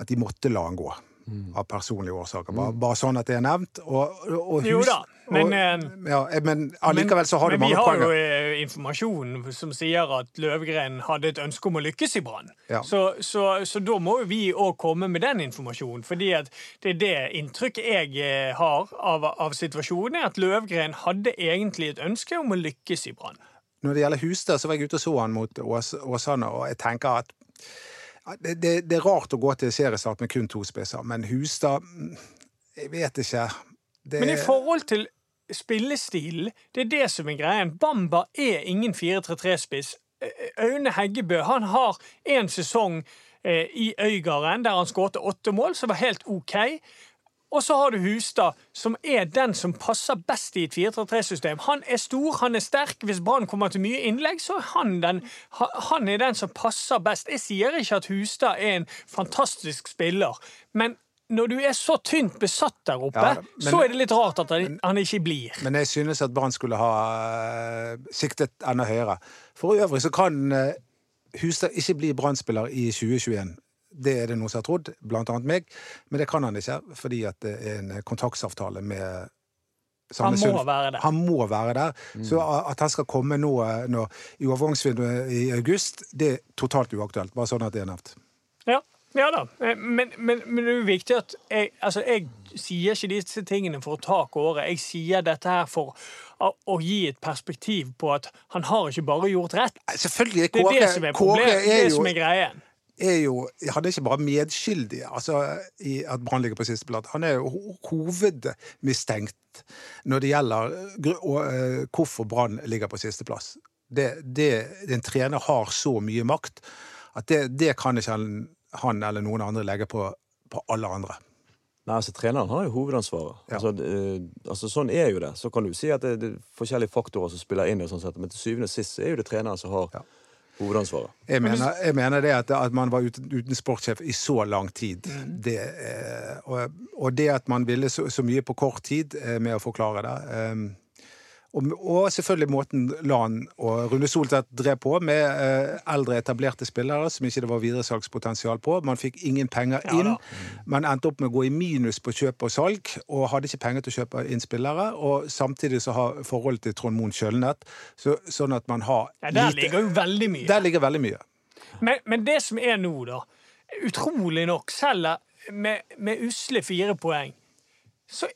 at de måtte la han gå. Mm. Av personlige årsaker. Bare, mm. bare, sånn at det er nevnt. Og, og hus, jo da, men, og, eh, ja, men allikevel så har du mange poeng. Men vi har jo informasjon som sier at Løvgren hadde et ønske om å lykkes i Brann. Ja. Så, så, så, da må jo vi òg komme med den informasjonen. fordi at det er det inntrykket jeg har av, av situasjonen, er at Løvgren hadde egentlig et ønske om å lykkes i Brann. Når det gjelder Hustad, så var jeg ute og så han mot Åsane, og jeg tenker at det, det, det, er rart å gå til seriestart med kun to spisser, men Hustad mm, Jeg vet ikke. Det... Men i forhold til spillestilen, det er det som er greien. Bamba er ingen 4-3-3-spiss. Aune Heggebø han har en sesong eh, i Øygarden der han skåret åtte mål, som var helt OK. Og så har du Hustad, som er den som passer best i et 4-3-3-system. Han er stor, han er sterk. Hvis Brann kommer til mye innlegg, så er han, den, han er den som passer best. Jeg sier ikke at Hustad er en fantastisk spiller, men når du er så tynt besatt der oppe, ja, men, så er det litt rart at han, han ikke blir. Men jeg synes at Brann skulle ha uh, siktet enda høyere. For øvrig så kan uh, Hustad ikke bli Brann-spiller i 2021. Det er det noen som har trodd, blant annet meg, men det kan han ikke fordi at det er en kontraktsavtale med han må være der. Han må være der. Mm. Så at han skal komme nå, nå i overgangsvinduet i august, det er totalt uaktuelt. Bare sånn at det er nevnt. Ja, ja da. Men, men, men, det er jo viktig at jeg, altså, jeg sier ikke disse tingene for å ta Kåre. Jeg sier dette her for å gi et perspektiv på at han har ikke bare gjort rett. Selvfølgelig, Kåre, det er det som er problemet. Er det som er greien er jo Han er ikke bare medskyldig altså, i at Brann ligger på siste plass. Han er jo hovedmistenkt når det gjelder uh, hvorfor Brann ligger på sisteplass. Det, det, en trener har så mye makt at det, det kan ikke han, han, eller noen andre legger på, på alle andre. Nei, altså Treneren har jo hovedansvaret. Ja. Altså, det, altså, sånn er jo det. Så kan du si at det, er forskjellige faktorer som spiller inn, og sånn sett, men til syvende og sist er jo det treneren som har ja hovedansvaret. Jeg mener, jeg mener det at, at, man var uten, uten, sportssjef i så lang tid. Mm. Det, eh, og, og, det at man ville så, så, mye på kort tid eh, med å forklare det eh, og, og, selvfølgelig måten Lan og Rune Soltvedt drev på, med eh, eldre, etablerte spillere som ikke det var videresalgspotensial på. Man fikk ingen penger inn. Ja, man endte opp med å gå i minus på kjøp og salg, og hadde ikke penger til å kjøpe inn spillere. Og samtidig så har forholdet til Trond Moen kjølnet, så, sånn at man har ja, Der lite, ligger jo veldig mye. Der ligger veldig mye. Men, men det som er nå, da, utrolig nok, selv med, med usle fire poeng, så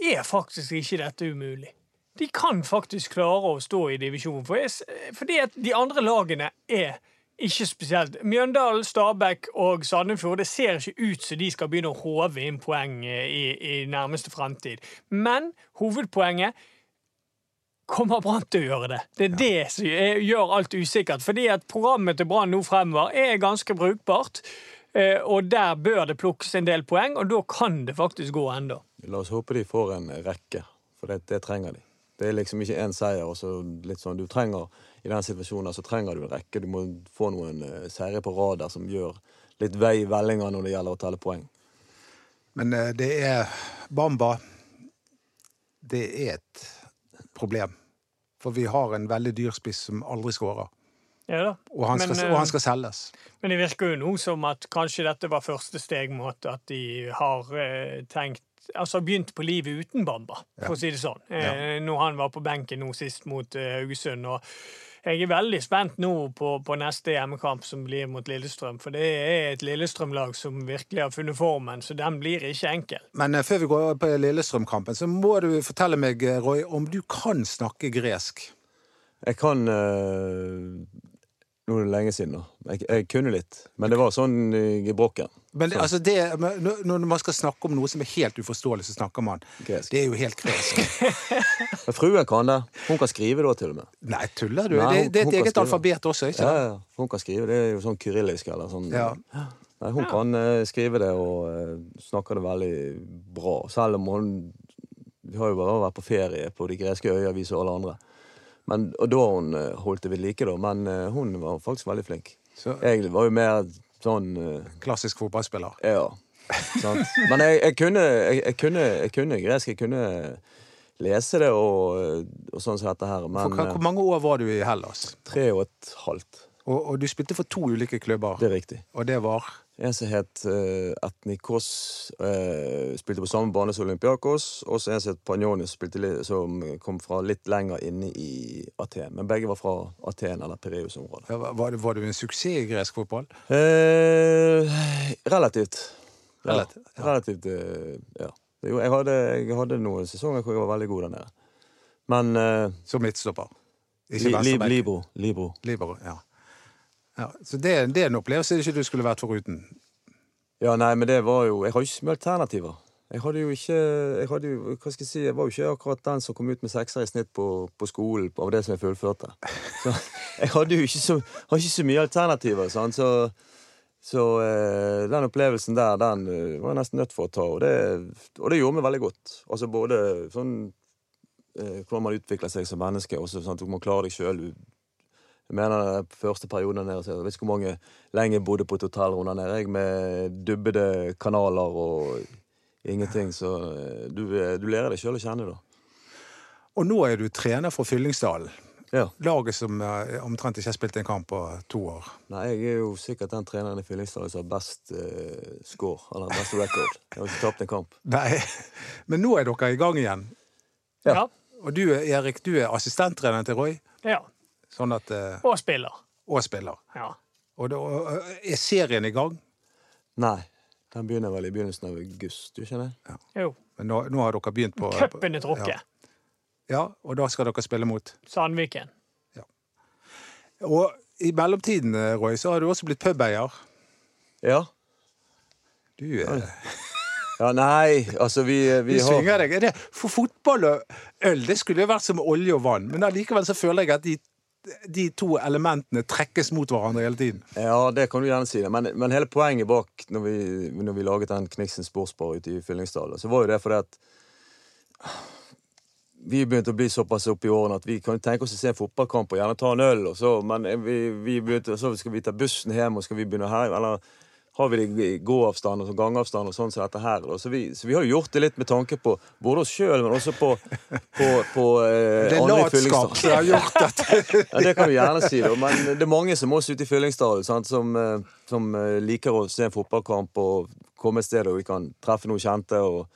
er faktisk ikke dette umulig de kan faktisk klare å stå i divisjonen. For jeg, fordi at de andre lagene er ikke spesielt. Mjøndalen, Stabæk og Sandefjord det ser ikke ut som de skal begynne å håve inn poeng i, i nærmeste fremtid. Men hovedpoenget kommer Brann til å gjøre det? Det er det som gjør alt usikkert. Fordi at programmet til Brann nå fremover er ganske brukbart. eh, Og der bør det plukkes en del poeng, og da kan det faktisk gå enda. La oss håpe de får en rekke, for det, det trenger de. Det er liksom ikke én seier. og så litt sånn, du trenger, I den situasjonen så trenger du en rekke. Du må få noen uh, seire på rad der som gjør litt vei i vellinga når det gjelder å telle poeng. Men eh, det er Bamba Det er et problem. For vi har en veldig dyr spiss som aldri skårer. Ja da. Og han skal, Men, og eh, han skal selges. Men det virker jo nå som at kanskje dette var første steg mot at de har eh, tenkt Altså begynt på livet uten Bamba, for å si det sånn. Ja. Når han var på benken nå sist mot eh, Haugesund. og jeg er veldig spent nå på, på neste hjemmekamp, som blir mot Lillestrøm. For det er et Lillestrøm-lag som virkelig har funnet formen, så den blir ikke enkel. Men eh, før vi går på Lillestrøm-kampen, så må du fortelle meg, eh, Roy, om du kan snakke gresk. Jeg kan eh, Nå er det lenge siden, da. Jeg, jeg kunne litt. Men det var sånn i gebrokken. Men det, altså det, når man skal snakke om noe som er helt uforståelig, så snakker man Gresk. Det er jo helt gresk. Men fruen kan det. Hun kan skrive da, til og med. Nei, tuller du? Nei, det, hun- det er et eget skrive. alfabet også, ikke sant? ja. Hun kan skrive. Det er jo sånn kyrillisk eller sånn. Ja. Nei, hun kan uh, skrive det og uh, snakker det veldig bra. Selv om hun Vi har jo bare vært på ferie på de greske øyer, vi som alle andre. Men, og da hun eh, holdt det ved like, da. Men eh, hun var faktisk veldig flink. Så Jeg var jo mer sånn eh, klassisk fotballspiller. Ja. Sant? Men jeg, jeg, kunne, jeg, jeg, kunne, jeg kunne gresk. Jeg kunne lese det og, og sånn som dette her. Men hva- hvor mange år var du i Hellas? tre og et halvt. Og, og du spilte for to ulike klubber. Det er riktig. Og det var En som het uh, Etnikos, uh, spilte på samme bane som Olympiakos. Og så en som het Panjonis, som kom fra litt lenger inne i Aten. Men begge var fra Aten eller Pireus-området. var, var, var du en suksess i gresk fotball? Uh, relativt. Ja, Relativt, ja. relativt ja. Jo, jeg hadde, jeg hadde noen sesonger hvor jeg var veldig god der nede. Men Som midtstopper? Ikke li, li, venstreback? Libro. Libro. Ja. Ja. Så det, det er en opplevelse ikke du skulle vært foruten. Ja, nei, men det var jo Jeg har jo ikke mye alternativer. Jeg hadde jo ikke jeg hadde jo, Hva skal jeg si, jeg var jo ikke akkurat den som kom ut med sekser i snitt på, på skolen av det som jeg fullførte. Så jeg hadde jo ikke så, ikke så mye alternativer. Sånn, Så, så eh, den opplevelsen der, den eh, var jeg nesten nødt for å ta. Og det, og det gjorde meg veldig godt. Altså både sånn eh, hvordan man utvikler seg som menneske, og sånn at man klarer deg sjøl. Jeg mener den første perioden der nede, så jeg vet ikke hvor mange lenge jeg bodde på et hotellrom der nede, med dubbede kanaler og ingenting, så eh, du, eh, du lærer deg sjøl å kjenne, da. Og nå er du trener for Fyllingsdalen. Ja. Laget som eh, omtrent ikke har spilt en kamp på to år. Nei, jeg er jo sikkert den treneren i Fyllingsdalen som har best eh, score, eller best record. Jeg har ikke tapt en kamp. Nei, Men nå er dere i gang igjen. Ja. Ja. Og du, Erik, du er assistenttreneren til Roy. ja. Sånn at, eh, Og spiller. og spiller. Ja. Og da, er serien i gang? Nei. Den begynner vel i begynnelsen av august, du skjønner? Jo. Men nå, nå har dere begynt på Cupen er trukket. Ja. ja, og da skal dere spille mot Sandviken. Og i mellomtiden, eh, Roy, så har du også blitt pubeier. Ja. Du, eh, Ja, nei, altså vi, du vi har svinger deg. Er det, for fotball og øl det skulle jo vært som olje og vann, men allikevel så føler jeg at de, de to elementene trekkes mot hverandre hele tiden. Ja, det kan du gjerne si. Men, men hele poenget bak når vi, når vi laget den Kniksen sportsbar ute i Fyllingsdalen, så var jo det fordi at vi begynte å bli såpass oppe i årene at vi kan tenke oss å se en fotballkamp og gjerne ta en øl. Og så, men vi, vi begynte, så skal vi ta bussen hjem og skal vi begynne her, eller har vi det i gåavstand og gangavstand og sånn som dette her. Så vi, så vi har jo gjort det litt med tanke på både oss sjøl, men også på, på, på eh, Det er latskap som har gjort dette. Ja, Det kan du gjerne si, da. Men det er mange som oss ute i Fyllingsdalen som, eh, som eh, liker å se en fotballkamp og komme et sted og vi kan treffe noen kjente og,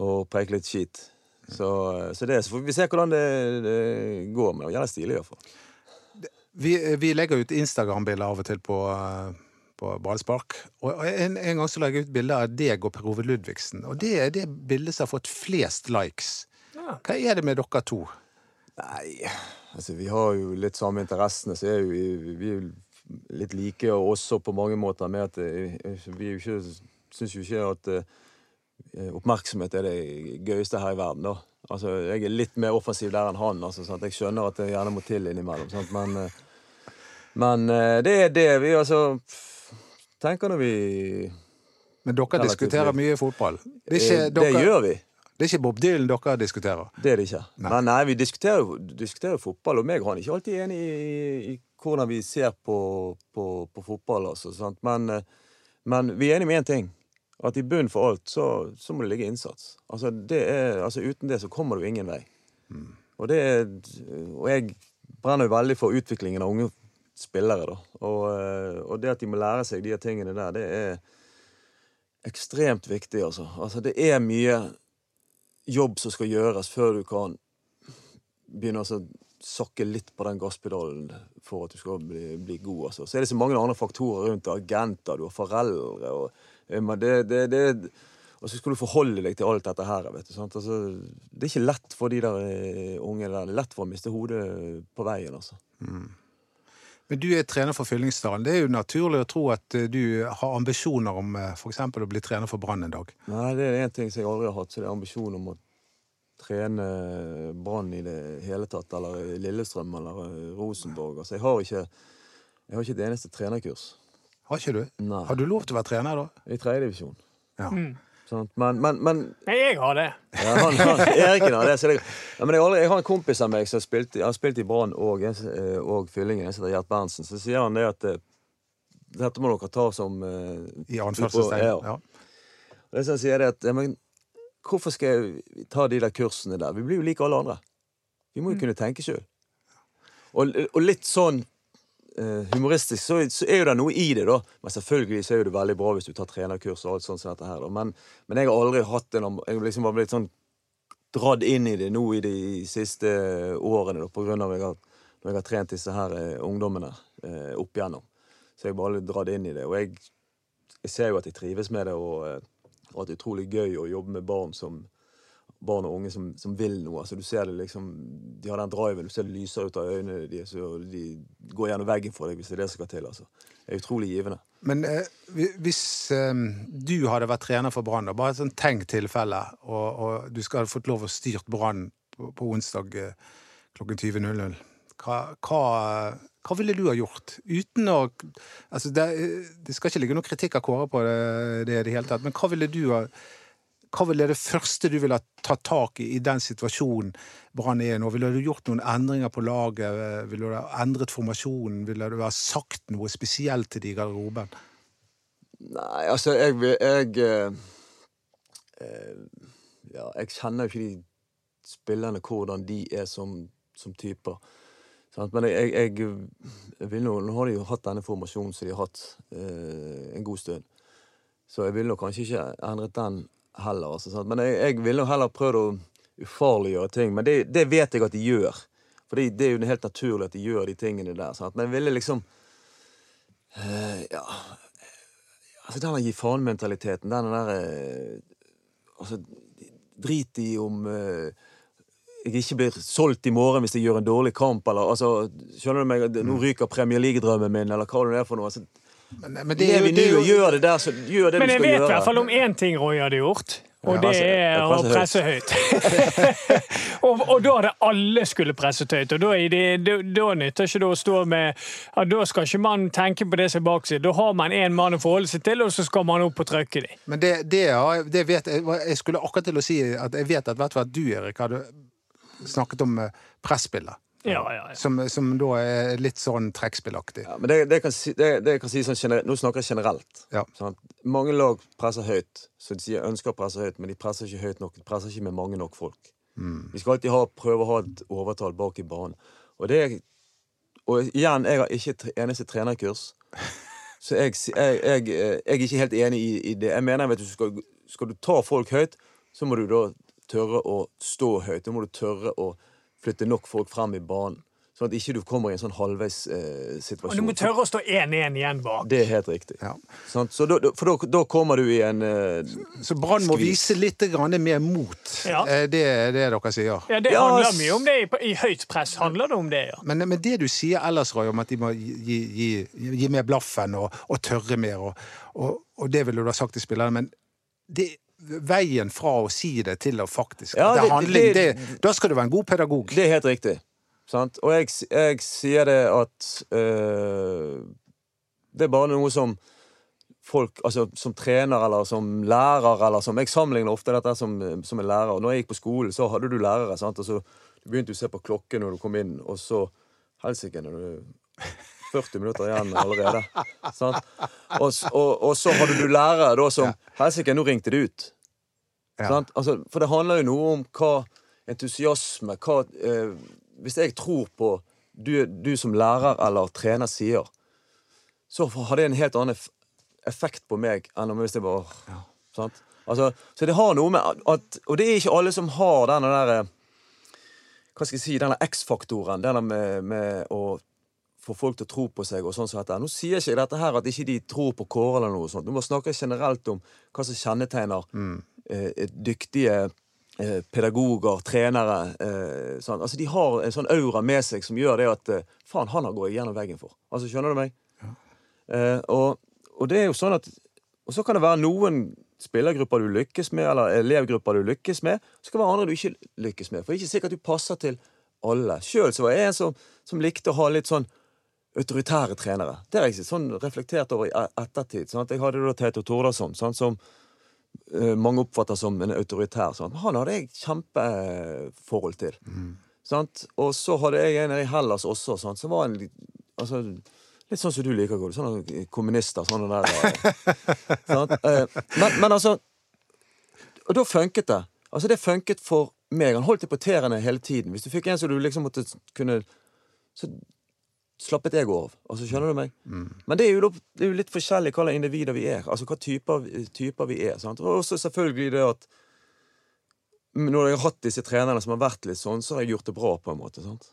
og preke litt skit. Så, eh, så, det, så får vi se hvordan det, det går. Men det er gjerne stilig, iallfall. vi, vi legger ut Instagram-bilder av og til på, på ballspark. Og en, en gang så la jeg ut bilder av deg og Per Ove Ludvigsen. Og det er det bildet som har fått flest likes. Hva er det med dere to? Nei, altså vi har jo litt samme interessene, så er jo vi, vi er jo litt like og også på mange måter med at eh, vi er jo ikke syns jo ikke at eh, oppmerksomhet er det gøyeste her i verden, da. Altså, jeg er litt mer offensiv der enn han. Altså, sant? Jeg skjønner at det gjerne må til innimellom. Sant? Men, eh, men eh, det er det vi altså tenker når vi Men dere diskuterer mye fotball. Det Eh, ikke, Det dere, gjør vi. det er ikke Bob Dylan dere diskuterer. Det er det ikke. Nei. Men nei, vi diskuterer diskuterer fotball, og meg og han er ikke alltid enig i, i hvordan vi ser på, på, på fotball. Altså, sant? Men, eh, men vi er enige med én ting. At i bunnen for alt så, så må det ligge innsats. Altså, det er, altså Uten det så kommer du ingen vei. Og, det er, og jeg brenner jo veldig for utviklingen av unge spillere. da. Og, eh, og det at de må lære seg de tingene der, det er ekstremt viktig, altså. Altså, det er mye jobb som skal gjøres før du kan begynne å altså, sakke litt på den gasspedalen for at du skal bli, bli god. Altså. Så er det så mange andre faktorer rundt det. Agenter, du har foreldre og eh, det, det, det, Og så skal du forholde deg til alt dette her. Vet du? Altså, det er ikke lett for de der eh, unge der. Det er lett for å miste hodet på veien, altså. Men du er trener for Fyllingsdalen. Det er jo naturlig å tro at eh, du har ambisjoner om f.eks. å bli trener for Brann en dag. Nei, det er én ting som jeg aldri har hatt, så det er ambisjon om å trene Brann i det hele tatt, eller Lillestrøm eller eh, Rosenborg. Altså, jeg har ikke, jeg har ikke et eneste trenerkurs. Har ikke du? Nei. Har du lov til å være trener, da? I tredjedivisjon. Ja. Sant? Men, men, men Nei, jeg har det. ja, han, han, Eriken har det. Så det ja, men jeg, aldri, jeg har en kompis av meg som har spilt, i- har spilt i Brann og, eh, og Fyllingen, en som heter Gjert Berntsen. Så sier han det at eh, dette må dere ta som eh, I anførselstegn. Ja. Ja. Det som han sier er at ja, men, Hvorfor skal jeg ta de der kursene der? Vi blir jo like alle andre. Vi må jo kunne tenke sjøl. Og, og litt sånn humoristisk så, så er jo det noe i det, da. Men selvfølgelig så er jo det veldig bra hvis du tar trenerkurs og alt sånt som dette her. Men, men jeg har aldri hatt en Jeg liksom blitt sånn dratt inn i det nå i de siste årene, da, på grunn av jeg har, når jeg har trent disse her eh, ungdommene eh, opp igjennom. Så jeg har bare dratt inn i det. Og jeg, jeg ser jo at jeg trives med det, og, eh, og at det er utrolig gøy å jobbe med barn som barn og unge som, som vil noe. Altså, du ser det liksom, De har den driven, du ser det lyser ut av øynene deres, og de går gjennom veggen for deg hvis det er det som skal til. altså. Det er utrolig givende. Men eh, hvis eh, du hadde vært trener for Brann, bare et sånn tenkt tilfelle, og, og du skal ha fått lov å styrt Brann på, på onsdag eh, klokken 20.00, hva, hva, hva ville du ha gjort? Uten å altså det, det skal ikke ligge noe kritikk av Kåre på det, i det hele tatt, men hva ville du ha hva ville det første du ville tatt tak i i den situasjonen Brann er nå? Ville du gjort noen endringer på laget? Ville du ha endret formasjonen? Ville du ha sagt noe spesielt til de i garderoben? Nei, altså, jeg vil Jeg, eh, eh, ja, jeg kjenner jo ikke de spillerne, hvordan de er som, som typer. Men jeg, jeg, jeg vil nå, nå har de jo hatt denne formasjonen som de har hatt eh, en god stund. Så jeg ville kanskje ikke endret den heller. Også? Men jeg, jeg ville heller prøvd å ufarliggjøre ting. Men det, det vet jeg at de gjør. For det er jo helt naturlig at de gjør de tingene der. Sant? Men jeg ville liksom eh, Ja Altså den der gi faen-mentaliteten, den der eh, Altså, drit i om eh, jeg ikke blir solgt i morgen hvis jeg gjør en dårlig kamp, eller altså Skjønner du meg? Nå ryker Premier League-drømmen min, eller hva det er for noe. Altså, Men, men det er jo, det er jo gjør det der, så gjør det Men du jeg vet i hvert fall om én ting Roy hadde gjort, og det er å presse høyt. og, og da hadde alle skulle presset høyt, og da, er det, da, da nytter ikke det å stå med ja, Da skal ikke man tenke på det som er bak seg. Da har man én mann å forholde seg til, og så skal man opp og trykke dem. Men det, det, ja, det vet jeg Jeg skulle akkurat til å si at jeg vet at, vet du du, Erik, hadde snakket om eh, presspillet. Ja, ja, ja. Som, som da er litt sånn trekkspillaktig. Ja, men det, det, kan si, det, det kan si sånn generelt, Nå snakker jeg generelt. Ja. Sant? Mange lag presser høyt, så de sier ønsker å presse høyt, men de presser ikke høyt nok. De presser ikke med mange nok folk. Vi skal alltid ha, prøve å ha et overtall bak i banen. Og, det, og igjen, jeg har ikke et eneste trenerkurs. Så jeg, jeg, jeg, eh, jeg er ikke helt enig i, i det. Jeg mener, at du, skal, skal du ta folk høyt, så må du da tørre å stå høyt. Da må du tørre å flytte nok folk frem i banen. Sånn at ikke du kommer i en sånn halvveis eh, Og du må tørre å stå 1-1 igjen bak. Det er helt riktig. Ja. Sånn, Så da, for da, da kommer du i en eh, Så Brann må Skvis. vise litt grann mer mot. Ja. Eh, Det er det dere sier. Ja, Det Ja, handler mye om det. I, I høyt press handler det om det, ja. Men, men det du sier ellers, Roy, om at de må gi, gi, gi mer blaffen og, og tørre mer, og, og, og det ville du ha sagt til spillerne, men det, veien fra å si det til å faktisk Ja, det, det- handling, det- det, Da skal du være en god pedagog. Det er helt riktig. Sant? Og jeg, jeg sier det at øh, Det er bare noe som folk Altså som trener eller som lærer eller som Jeg sammenligner ofte dette som, som en lærer. Når jeg gikk på skolen, så hadde du lærere. Sant? Og så begynte du å se på klokken når du kom inn, og så Helsike, når du 40 minutter igjen allerede. Og, og, og så hadde du lærere da som Helsike, nå ringte det ut. Ja. Altså, for det handler jo noe om hva entusiasme hva, eh, Hvis jeg tror på du, du som lærer eller trener sier, så har det en helt annen effekt på meg enn om hvis jeg bare sant? Altså, Så det har noe med at Og det er ikke alle som har denne der eh, Hva skal jeg si, denne X-faktoren. Denne med, med å få folk til å tro på seg. og sånn som dette. Nå sier ikke jeg dette her at ikke de tror på Kåre eller noe sånt. Du må snakke generelt om hva som kjennetegner eh, dyktige eh, pedagoger, trenere. Eh, sånn. Altså, de har en sånn aura med seg som gjør det at eh, Faen, han har gått gjennom veggen for. Altså, Skjønner du meg? Eh, og, og det er jo sånn at Og så kan det være noen spillergrupper du lykkes med, eller elevgrupper du lykkes med. Så kan det være andre du ikke lykkes med. For det er ikke sikkert du passer til alle. Sjøl var jeg en som, som likte å ha litt sånn autoritære trenere. Det har jeg sånn reflektert over i e- ettertid. Sant? Jeg hadde da Teto Tordasson, sånn som uh, mange oppfatter som en autoritær. Sånn. Han hadde jeg kjempeforhold til. Sant? Og så hadde jeg en i Hellas også, sånn, som var en altså, Litt sånn som du liker, Gode. Sånne kommunister. Sånne der? Eh, men, men altså Og da funket det. Altså, det funket for meg. Han holdt det på tærne hele tiden. Hvis du fikk en som du liksom måtte kunne Så slappet jeg av. Altså, skjønner du meg? Men det er, jo, det er jo litt forskjellig hva slags individer vi er. Altså hva typer, typer vi er. Sant? Og også selvfølgelig det at når jeg har hatt disse trenerne som har vært litt sånn, så har jeg gjort det bra, på en måte. sant?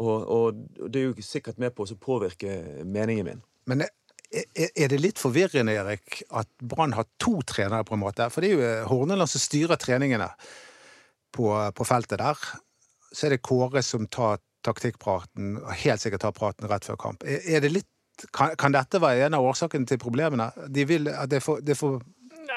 Og, og det er jo sikkert med på å påvirke meningen min. Men er det litt forvirrende, Erik, at Brann har to trenere, på en måte? For det er jo eh, Horneland som styrer treningene på, på feltet der. Så er det Kåre som tar taktikkpraten, og helt sikkert ta praten rett før kamp. Er, det litt kan, kan dette være en av årsakene til problemene? De vil at det får, det får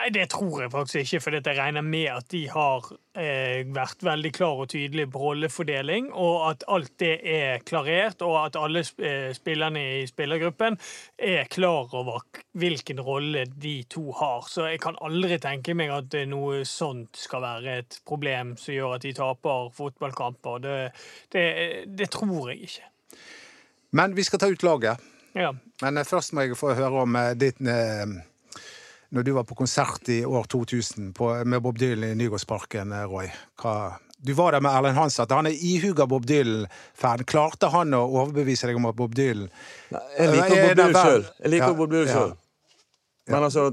Nei, det tror jeg faktisk ikke, for jeg regner med at de har eh, vært veldig klar og tydelig på rollefordeling, og at alt det er klarert, og at alle eh, spillerne i spillergruppen er klar over hvilken rolle de to har. Så jeg kan aldri tenke meg at eh, noe sånt skal være et problem som gjør at de taper fotballkamper. Det, det, det tror jeg ikke. Men vi skal ta ut laget. Ja. Men eh, først må jeg få høre om ditt eh, Når du var på konsert i år 2000 på, med Bob Dylan i Nygårdsparken, eh, Roy. Hva, du var der med Erlend Hansson. Han er ihuga Bob Dylan-fan. Klarte han å overbevise deg om at Bob Dylan Jeg liker Er Bob Dylan sjøl. Jeg liker Ja, Bob Dylan ja. selv. Men altså,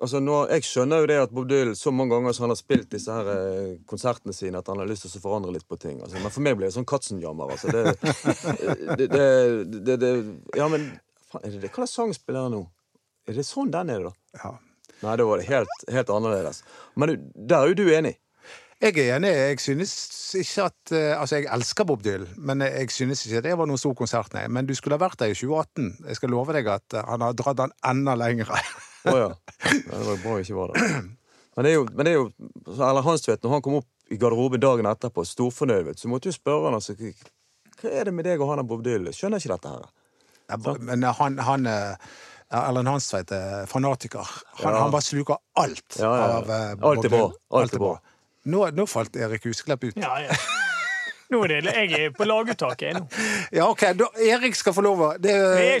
altså nå, Jeg skjønner jo det at Bob Dylan så mange ganger som han har spilt disse her eh, konsertene sine, at han har lyst til å forandre litt på ting. Altså. Men for meg ble det sånn Katzenjammer. Altså. Det, det, det, det, Ja, men faen, er det det? Hva slags sang spiller han nå? Er det sånn den er, da? Ja. Nei, da var det helt, helt annerledes. Men du, der er jo du enig. Jeg er enig. Jeg synes ikke at eh, Altså, jeg elsker Bob Dylan, men jeg synes ikke det var noen stor konsert, nei. Men du skulle ha vært der i 2018. Jeg skal love deg at eh, han har dratt den enda lengre. Å ja. ja. Det var bra jeg ikke var der. Men det er jo, men det er jo Eller Erlend Hansvedt, når han kom opp i garderoben dagen etterpå, storfornøyd, så måtte du spørre han altså, hva er det med deg og han og Bob Dylan? Skjønner ikke dette her. Ja, Men han, han eh, Erlend Hansveit er fanatiker. Han, Ja. han bare sluker alt Ja, ja, ja. av uh, Alt er bra. Alt er bra. Nå, nå falt Erik Husklepp ut. Ja, ja. Nå er det, jeg er på laguttaket jeg, nå. Ja, ok, da, Erik skal få lov å det,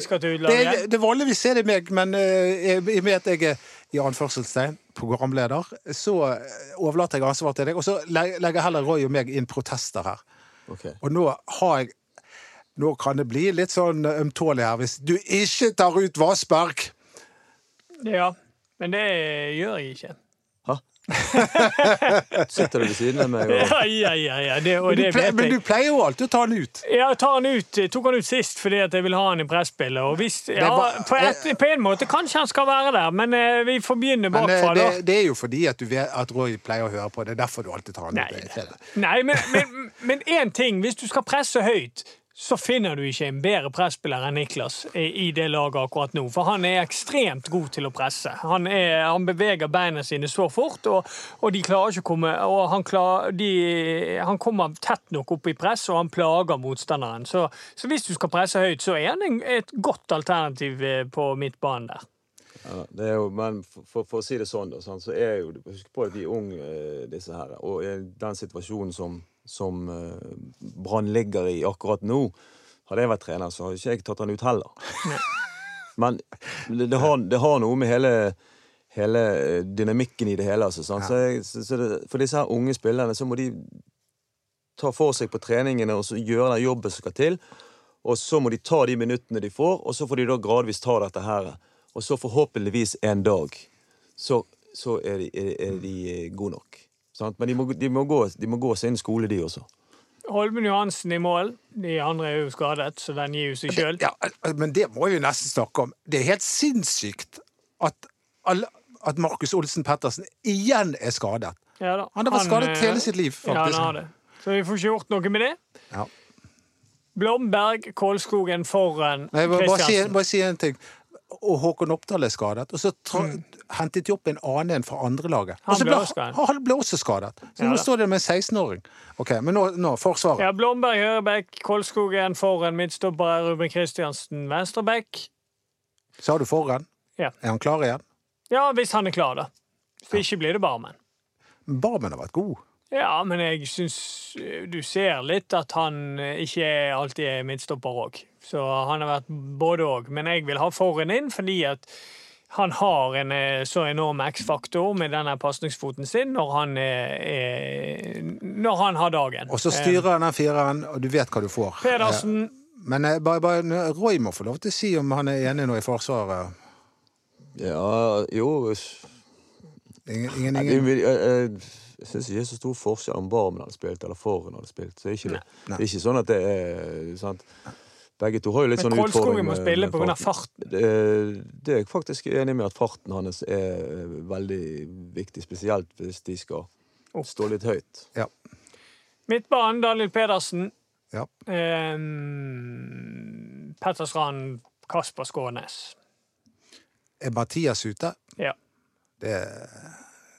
til det, det Vanligvis er det meg, men eh, i og med at jeg er i anførselstegn programleder, så eh, overlater jeg ansvaret til deg. Og så leg- legger heller Roy og meg inn protester her. Okay. Og nå har jeg Nå kan det bli litt sånn ømtålig her hvis du ikke tar ut Vassberg. Ja, men det gjør jeg ikke. Hæ? Sitter du ved siden av meg og Ja, ja, ja, ja. Det, og Men du, det pleier, vet men du pleier jo alltid å ta han ut. Ja, Jeg tar den ut, tok han ut sist fordi at jeg ville ha han i presspillet. Og hvis, ja, var- på, et, på en måte kanskje han skal være der, men eh, vi får begynne Men eh, bakfra. det, da. det er jo fordi at, du vet, at Roy pleier å høre på. Det er derfor du alltid tar han Nei, ut. Nei, men, men, men én ting. Hvis du skal presse høyt, så finner du ikke en bedre presspiller enn Niklas i det laget akkurat nå. For han er ekstremt god til å presse. Han, er, han beveger beina sine så fort, og, og de klarer ikke å komme og han, klar, de, han kommer tett nok opp i press, og han plager motstanderen. Så, så hvis du skal presse høyt, så er han en, et godt alternativ eh, på midtbanen der. Ja, jo, men for, for, for å si det sånn, da, så er jo Husk på at de er unge, eh, disse her. Og i den situasjonen som, som eh, Brann ligger i akkurat nå, hadde jeg vært trener, så hadde ikke jeg tatt han ut heller. Men det, det, har, det har noe med hele, hele eh, dynamikken i det hele. Altså, sant? Så, jeg, så, det, for disse her unge spillerne så må de ta for seg på treningene og så gjøre den jobben som skal til. Og så må de ta de minuttene de får, og så får de da gradvis ta dette her. Og så forhåpentligvis en dag så, så er, de, er, er de gode nok. Sant? Men de må, de, må gå, de må gå sin skole, de også. Holmen Johansen i mål. De andre er jo skadet, så den gir jo seg sjøl. Ja, men det må vi nesten snakke om. Det er helt sinnssykt at, at Markus Olsen Pettersen igjen er skadet. Ja. Han har vært skadet eh, hele sitt liv, faktisk. Ja, han har det. Så vi får ikke gjort noe med det. Ja. Blomberg, Kålskogen foran Nei, bare, må bare si, bare si en ting. Og Håkon Oppdal er skadet. Og så tra hentet de opp en annen en fra andrelaget. laget Han så ble skadet. Han ble også skadet. Så Ja, nå står det med en 16-åring. Ok, Men nå, nå Forsvaret. Ja, Blomberg Hørebekk, Kålskogen foran, midtstopper Ruben Kristiansen venstrebekk. Sa du foran. Ja. Er han klar igjen? Ja, hvis han er klar, da. Hvis ikke blir det Barmen. Barmen har vært god. Ja, men jeg syns du ser litt at han eh, ikke alltid er midtstopper òg. Så han har vært både òg. Men jeg vil ha foren inn fordi at han har en eh, så enorm X-faktor med denne pasningsfoten sin når han, er, når han har dagen. Og så styrer han den fireren, og du vet hva du får. Pedersen Eh, Men eh, bare, bare, Roy må få lov til å si om han er enig nå i Forsvaret. Ja, jo Ingen, ingen, ingen. Det- Jeg, syns ikke det er så stor forskjell om Barmen hadde spilt eller Foren hadde spilt. Så er ikke det. Det er ikke sånn at det er sant? Begge to har jo litt Men sånn utfordring må med- spille på pga. farten. farten. Det, det er jeg faktisk enig med at farten hans er veldig viktig, spesielt hvis de skal Opp. stå litt høyt. Ja. Midtbanen, Daniel Pedersen. Ja. Eh, Petter Strand, Kasper Skånes. Er Mathias ute? Ja. Det,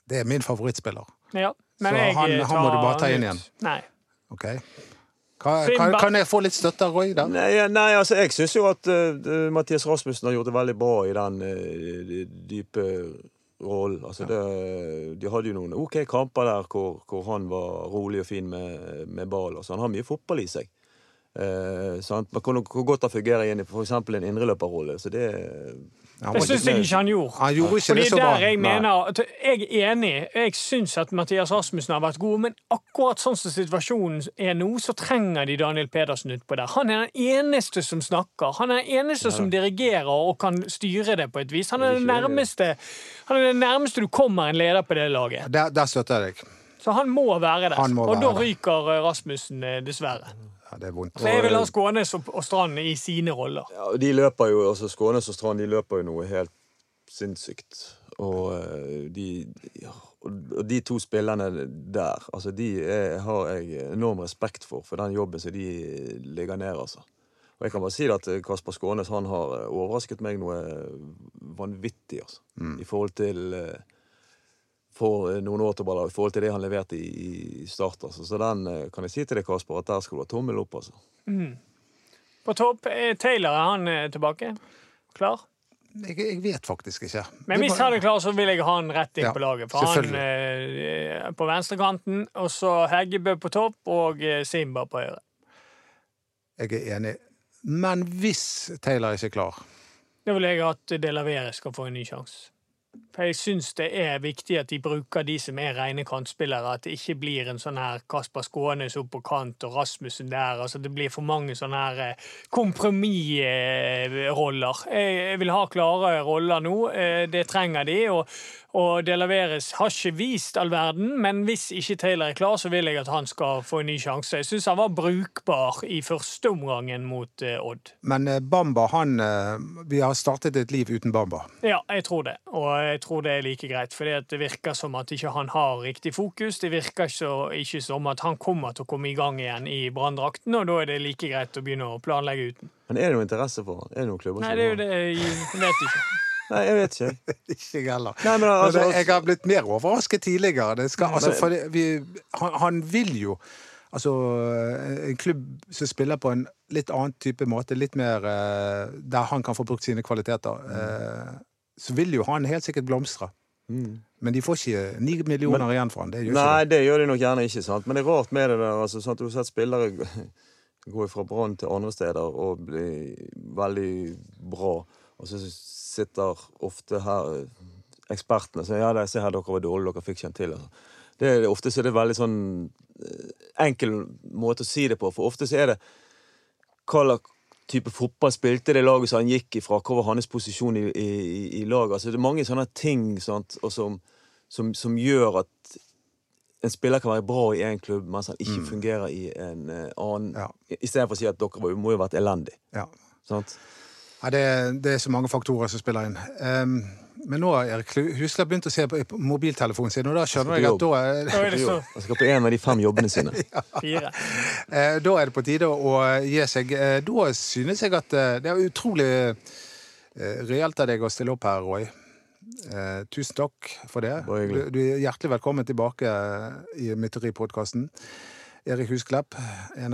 det er min favorittspiller. Ja. Men Så jeg han- han må du bare ta inn ut. igjen. Nei. Ok. Kan, kan, kan jeg få litt støtte av Roy der? Nei, nei altså, jeg syns jo at uh, Mathias Rasmussen har gjort det veldig bra i den uh, dype rollen. Altså, det, de hadde jo noen OK kamper der hvor, hvor han var rolig og fin med, med ball. Altså, Han har mye fotball i seg. Uh, sant? Men hvor, hvor godt han fungerer inn i f.eks. en indreløperrolle. Så det Det syns jeg ikke han gjorde. Han gjorde ikke det så bra. jeg mener Jeg er enig. Jeg syns at Mathias Rasmussen har vært god, men akkurat sånn som situasjonen er nå, så trenger de Daniel Pedersen utpå der. Han er den eneste som snakker. Han er den eneste som dirigerer og kan styre det på et vis. Han er, den nærmeste, er det nærmeste du kommer en leder på det laget. Der, der støtter jeg deg. Så han må være der. Må og være da ryker eh, Rasmussen, eh, dessverre. Ja, det er vondt. Så jeg vil ha Skånes og, og Strand i sine roller. Ja, de løper jo, altså Skånes og Strand de løper jo noe helt sinnssykt. Og eh, de, og de to spillerne der, altså de er, har jeg enorm respekt for, for den jobben som de legger ned, altså. Og jeg kan bare si at Kasper Skånes han har overrasket meg noe vanvittig, altså. I forhold til eh, for noen år tilbake, i forhold til det han leverte i, i start. Altså. Så den eh, kan jeg si til deg, Kasper, at der skal du ha tommel opp, altså. På topp er Taylor er han eh, tilbake. Klar? Jeg, jeg vet faktisk ikke. Men hvis han er klar, så vil jeg ha han rett inn Ja, på laget. For han eh, på venstrekanten, og så Heggebø på topp og eh, Simba på høyre. Jeg er enig. Men hvis Taylor ikke er klar Da vil jeg at Delavere skal få en ny sjanse. For jeg syns det er viktig at de bruker de som er rene kantspillere. At det ikke blir en sånn her Kasper Skånes opp på kant og Rasmussen der. altså Det blir for mange sånne her eh, kompromissroller. Jeg vil ha klare roller nå. eh, Det trenger de. Og, og De Laveres har ikke vist all verden, men hvis ikke Taylor er klar, så vil jeg at han skal få en ny sjanse. Jeg syns han var brukbar i første omgangen mot eh, Odd. Men Bamba, han Vi har startet et liv uten Bamba. Ja, jeg tror det. Og jeg tror det er like greit. For det virker som at ikke han har riktig fokus. Det virker så, ikke som at han kommer til å komme i gang igjen i branndrakten, og da er det like greit å begynne å planlegge uten. Men er det noe interesse for han? Er det noen klubber Nei, det er jo det jeg vet ikke. Nei, jeg vet ikke. Ikke jeg heller. Nei, men altså, Men det- jeg har blitt mer overrasket tidligere. Det skal, altså, for det, vi, han, han vil jo Altså, en klubb som spiller på en litt annen type måte, litt mer eh, der han kan få brukt sine kvaliteter, eh, så vil jo han helt sikkert blomstre. Mm. Men de får ikke ni millioner igjen for han. Det gjør Nei, det. det gjør de nok gjerne ikke. sant? Men det er rart med det der. altså, sant? Du har sett spillere gå fra Brann til andre steder og bli veldig bra. Og så sitter ofte her eh, ekspertene og sier ja, se her, dere var dårlige, dere fikk ikke en til. Altså. Det er, ofte så er det veldig sånn eh, enkel måte å si det på, for ofte så er det hva slags type fotball spilte det laget som han gikk ifra, hva var hans posisjon i, i, i- laget. Altså, det er mange sånne ting sant, som, som, som gjør at en spiller kan være bra i én klubb, mens han ikke fungerer i en uh, annen. Ja. Istedenfor å si at dere var- må jo ha vært elendig. Ja. Sant? Ja, det, det er så mange faktorer som spiller inn. Em, men nå har Erik Husle begynt å se på mobiltelefonen sin, og da skjønner jeg at da er, Han skal på en av de fem jobbene sine. fire. Eh, Da er det på tide å gi seg. Eh, Da synes jeg at eh, det er utrolig eh, reelt av deg å stille opp her, Roy. Eh, Tusen takk for det. Du, du er hjertelig velkommen tilbake i Mytteripodkasten. Erik Husklepp, en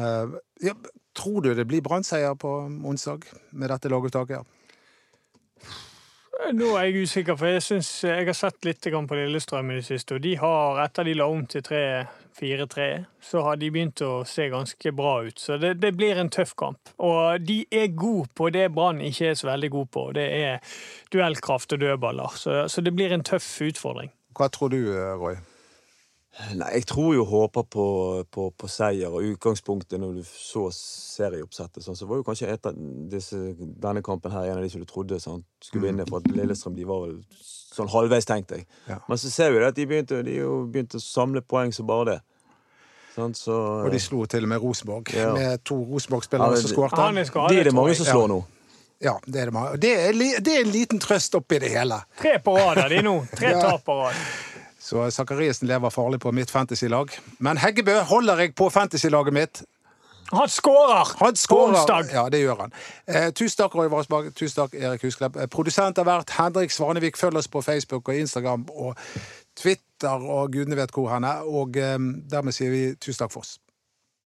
ja, Tror du det blir Brann-seier på onsdag med dette laguttaket? Nå er jeg usikker, for jeg synes jeg har sett litt på Lillestrøm i det siste, og de har, etter de la om til 3-4-3, så har de begynt å se ganske bra ut. Så det, det blir en tøff kamp. Og de er gode på det Brann ikke er så veldig god på. Det er duellkraft og dødballer. Så, så det blir en tøff utfordring. Hva tror du, eh, Roy? Nei, jeg tror jo håper på, på, på seier, og utgangspunktet når du så serieoppsettet, sånn, så var jo kanskje et av disse, denne kampen her en av de som du trodde sånn, skulle vinne, for at Lillestrøm de var vel sånn halvveis, tenkte jeg. Ja. Men så ser vi det at de begynte, de jo begynte å samle poeng som bare det. Sånn, så, Og de slo til og med Rosenborg, Ja. med to Rosenborg-spillere Ja, som skadet, de er det mange som slår nå. Ja, det er det. mange. Det er, det er en liten trøst oppi det hele. Tre på rad er de nå. Tre Ja. tap på rad. Så Zakariassen lever farlig på mitt fantasylag. Men Heggebø holder jeg på fantasylaget mitt. Han skårer Han på onsdag! Ja, det gjør han. Eh, tusen takk, Roy Varsbakk. Tusen takk, Erik Husklepp. Eh, Produsent har vært Henrik Svanevik. Følg oss på Facebook og Instagram og Twitter og gudene vet hvor han er. Og eh, dermed sier vi tusen takk for oss.